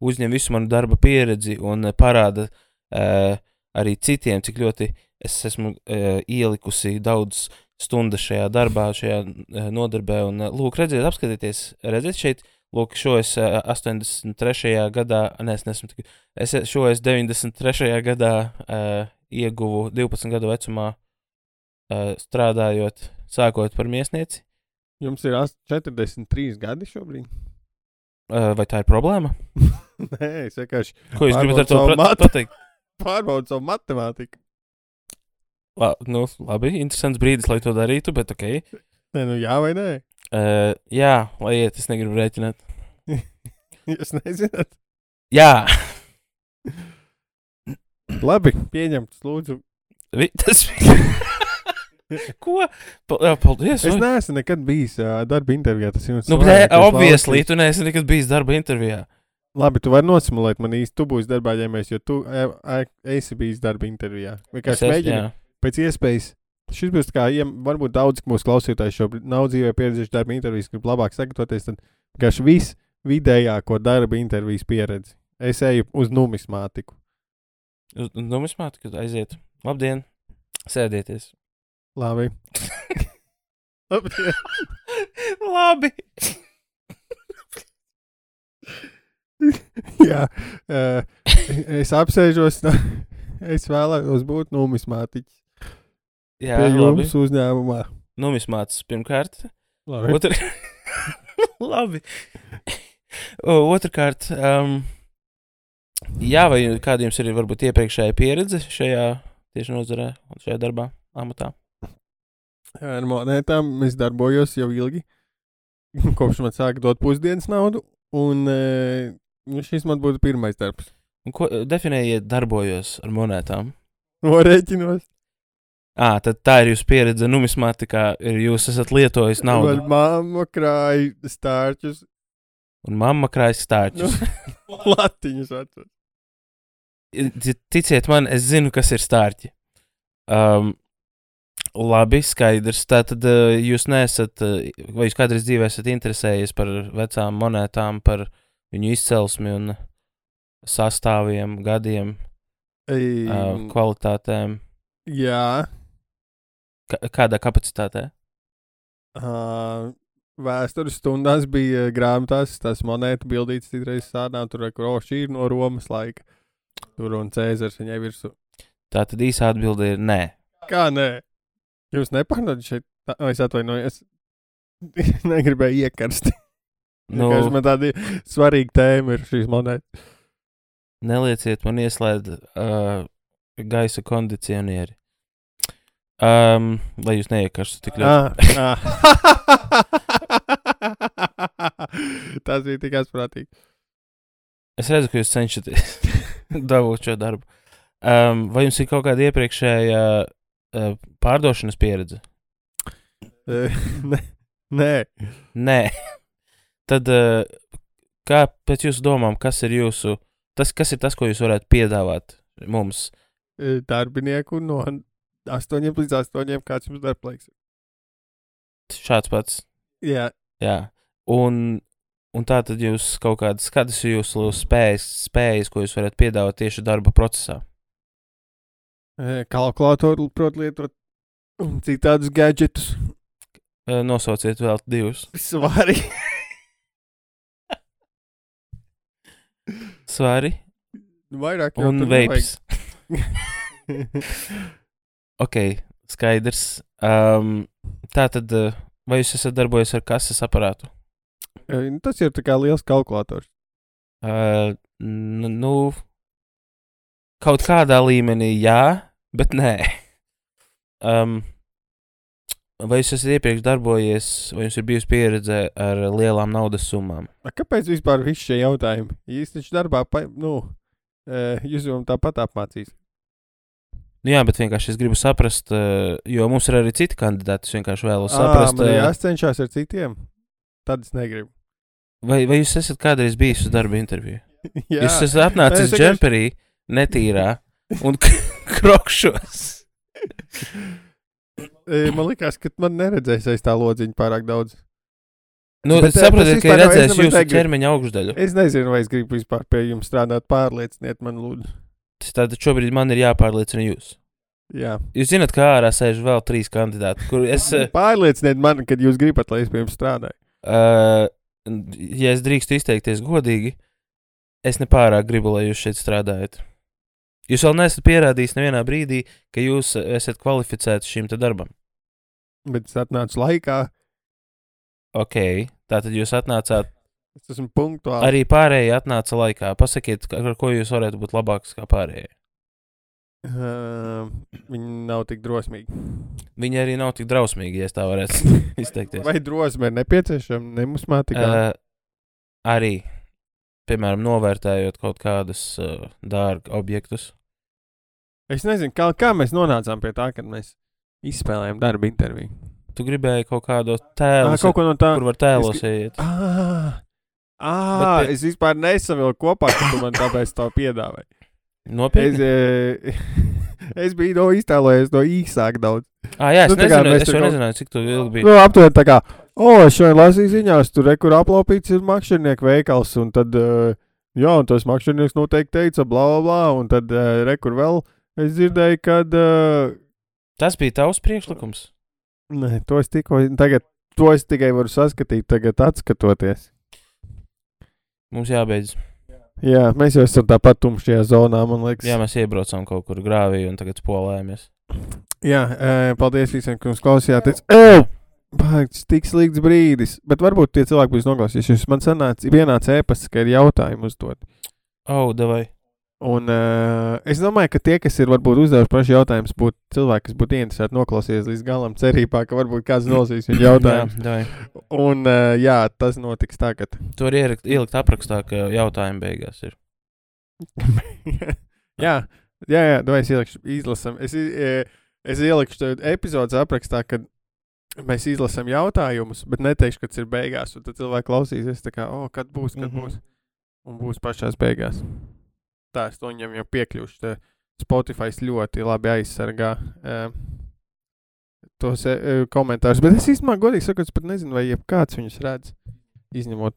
uzņem visu manu darba pieredzi un uh, parāda uh, arī citiem, cik ļoti es esmu uh, ielikusi daudz stundas šajā darbā, šajā uh, nodarbē. Un, uh, lūk, redziet, apskatieties, redziet šeit. Lūk, šo es uh, 83. gadā, nē, es nesmu tik, es šo es 93. gadā uh, ieguvu 12 gadu vecumā, uh, strādājot, sākot par miesnieci. Jums ir ast- 43 gadi šobrīd. Vai tā ir problēma? [LAUGHS] Nē, es vienkārši Ko jūs gribat ar to matu. pateikt? [LAUGHS] pārbaudu savu matemātiku. La, nu, labi, interesants brīdis, lai to darītu, bet ok. [LAUGHS] Nē, nu jā vai nē? Uh, jā, lai iet, es negribu rēķināt. Jūs nezināt. Jā, Labi, pieņemts, lūdzu. Vi, tas [LAUGHS] Ko? Paldies. Es neesmu nekad bijis uh, darba intervijā. Tas jums Nu, es obviously, laucos. tu neesi nekad bijis darba intervijā. Labi, tu vari nosimulēt man īsti. Tu būsi darbā ņēmējs, jo tu e, e, esi bijis darba intervijā. Es Vienkārši esmu- mēģini jā. pēc iespējas. Šis būs tā kā, ja varbūt daudz mūsu klausītāji šobrīd nav dzīvē pieredzējuši darba intervijas, grib labāk sagatavoties, tad vienkārši viss vidējāko darba intervijas pieredzi. Es eju uz numismātiku. Uz numismātiku aiziet. Labdien! Sēdieties! Labi. Labi. Labi! Jā, uh, es apsēžos. [LAUGHS] Es vēlētos būt numismātiķis Jā, pie labi. jums uzņēmumā. Numismāts pirmkārt. Labi. Otr... [LAUGHS] labi. Otrakārt, um, jā, vai kādiem ir varbūt iepriekšējā pieredze šajā tieši nozarē, šajā darbā, amatā? Ar monētām es darbojos jau ilgi. [LAUGHS] Kopš man sāka dot pusdienas naudu. Un uh, šis man būtu pirmais darbs. Un ko definējiet darbojos ar monētām? Norēķinos. Ā, tad tā ir jūsu pieredze numismātikā, ir jūs esat lietojis Man naudu. mamma krāja stārķus, Un mamma krājas stārķus. [LAUGHS] latiņus vecus. Ti- Ticiet man, es zinu, kas ir stārķi. Um, labi, skaidrs. Tātad uh, jūs nesat, uh, vai jūs kādreiz dzīvē esat interesējies par vecām monētām, par viņu izcelsmi un sastāviem, gadiem, Ei, uh, kvalitātēm, jā, Ka kādā kapacitātē? uh, vēstures stundās bija grāmatās, tās monētu bildītas citreiz sādām, tur, kur oh, šī ir no Romas laika. Tur un Cēzars viņai virsū. Tā tad īsa atbilde ir nē. Kā nē? Jūs nepārdodat šeit? O, Es atvainojos. [LAUGHS] negribēju iekarst. [LAUGHS] Nu, Nu. Man tāda svarīga tēma ir šīs monētas. nelieciet man ieslēgt uh, gaisa kondicionieri. Um, lai jūs neiekarstu tik ļoti. Ah, [LAUGHS] ah. Tas bija tik asprātīgi. Es redzu, ka jūs cenšaties dabūt šo darbu. Um, vai jums ir kaut kāda iepriekšējā uh, pārdošanas pieredze? Eh, [LAUGHS] Nē, nē. Tad, uh, kā pēc jūsu domām, kas ir jūsu, tas, kas ir tas, ko jūs varētu piedāvāt mums? Eh, darbinieku no 8 līdz 8, kāds jums darbs. Šāds pats. Jā, Jā. Un, un tā tad jūs kaut kādas, kādas ir jūsu spējas, spējas, ko jūs varat piedāvāt tieši darba procesā? Eh, kalkulātoru prot lietot un citādus gadgetus. Uh, nosauciet vēl divus. Svarīgi. [LAUGHS] Svari Vairāk un tur veips. [LAUGHS] ok, skaidrs. Um, tā tad, uh, vai jūs esat darbojies ar kases aparātu? Eh, Tas ir tā kā liels kalkulators. Uh, nu, kaut kādā līmenī jā, bet nē. Um, vai jūs esat iepriekš darbojies, vai jums ir bijusi pieredze ar lielām naudas summām? A, Kāpēc vispār visi šie jautājumi? Jūs taču darbā, pa, nu, eh, jūs jau tāpat apmācīs. Nu, jā, bet vienkārši es gribu saprast, uh, jo mums ir arī citi kandidāti. Es vienkārši vēlos saprast, man uh, jācenšas ar citiem. Tad es negribu. vai, vai jūs esat kādreiz bijis uz darba interviju? [LAUGHS] Jā, Jūs esat Es vienkārši- džemperī, netīrā un [LAUGHS] krokšos. [LAUGHS] Man liekas, ka man neredzēs aiz tā lodziņa pārāk daudz. Nu, Bet, saprotiet, ka nemaz jūsu negribu. ķermeņa augšdaļu. Es nezinu, vai es gribu vispār pie jums strādāt. Pārlieciniet man, lūdzu. Tātad šobrīd man ir jāpārliecina jūs. Jā. Jūs zināt, kā ārā sēž vēl trīs kandidāti, kur es, uh, [LAUGHS] Pārlieciniet man, kad jūs gribat, lai es pie jums strādāju. ja es drīkstu izteikties godīgi, es nepārāk gribu, lai jūs šeit strādājat. Jūs vēl neesat pierādījis nevienā brīdī, ka jūs esat kvalificēti šim darbam. Bet es atnācu laikā, Ok, tātad jūs atnācāt, es esmu punktuāls. arī pārējie atnāca laikā. Pasakiet, ar ko jūs varētu būt labāks kā pārējie. Uh, viņi nav tik drosmīgi. Viņi arī nav tik drausmīgi, ja es tā varētu [LAUGHS] izteikties. Vai drosme ir nepieciešama? Nemusmātikā. Uh, arī, piemēram, novērtējot kaut kādus uh, dārgu objektus. Es nezinu, kā, kā mēs nonācām pie tā, kad mēs izspēlējām darba interviju. Tu gribēji kaut kādu tēlu, Ah, kaut ko no tā. kur var tēlos es iet. Ah, ah, pie- es vispār nesavilku kopā, ka tu man tāpēc to piedāvāji. Es, Nopietni. e, [LAUGHS] es biju no iztēlojies no īsāk daudz. Ah, jā, es, nu, nezinu, es jau kaut- nezināju, cik tu ilgi biji. Nu, aptuveni tā kā, o, es šodien lasīju ziņās, tur rekur aplaupīts ir makšķernieku veikals, un tad, uh, jā, un tas makšķernieks noteikti teica, bla, bla, bla, un tad uh, rekur vēl es dzirdēju, kad, uh, Tas bija tavs priekšlikums. nē, to es tikko, tagad, to es tikai varu saskatīt, tagad atskatoties. Mums jābeidz. Jā, mēs jau esam tāpat tumšajā zonā, man liekas. Jā, mēs iebraucām kaut kur grāvī un tagad spolējamies. Jā, paldies visiem, ka mums klausījāties. Pats tik slikts brīdis, bet varbūt tie cilvēki būs noklausījušies. Man sanāca, vienāds ēpasts, ka ir jautājumi uzdot. Oh, devai. Un uh, es domāju, ka tie, kas ir varbūt uzdevuši pašu jautājumus, būtu cilvēki, kas būtu interesēti noklausīties līdz galam, cerībā, ka varbūt kāds nolasīs viņu [COUGHS] jautājumu. Jā. Un uh, jā, tas notiks tagad. [COUGHS] Tu vari ielikt, aprakstā, ka jautājumi beigās ir. [COUGHS] jā, jā, jā, domāju, es ielikšu, izlasam. Es, e, es ielikšu epizodes aprakstā, kad mēs izlasām jautājumus, bet neteikšu, kad tas ir beigās. Un tad cilvēki klausīsies, kā, oh, kad būs, kad Mhm. būs. Un būs pašās beigās. Tā es to viņam jau piekļuvuši. Spotify ļoti labi aizsargā uh, tos uh, komentārus. Bet es īstenībā, godīgi sakot, pat nezinu, vai jebkāds viņus redz. Izņemot,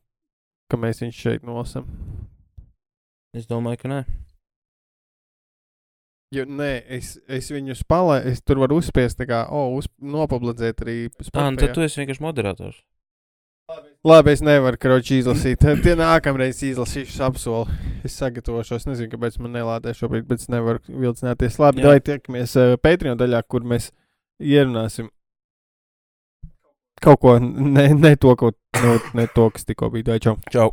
ka mēs viņus šeit nolasām. Es domāju, ka nē. Jo, nē, es, es viņus palaidu, es tur varu uzspiest, tā kā, o, uz, nopublicēt arī Ah, un tad tu esi vienkārši moderators. Labi, es nevaru kroči izlasīt. [LAUGHS] Tie nākamreiz izlasīšu apsolu. Es sagatavošos, nezinu, kāpēc man nelādē šobrīd, bet es nevaru vilcināties. Labi, lai tiekamies uh, Patreon daļā, kur mēs ierunāsim kaut ko, ne, ne, to, ko, nu, ne to, kas tikko bija. Tā, čau. Čau!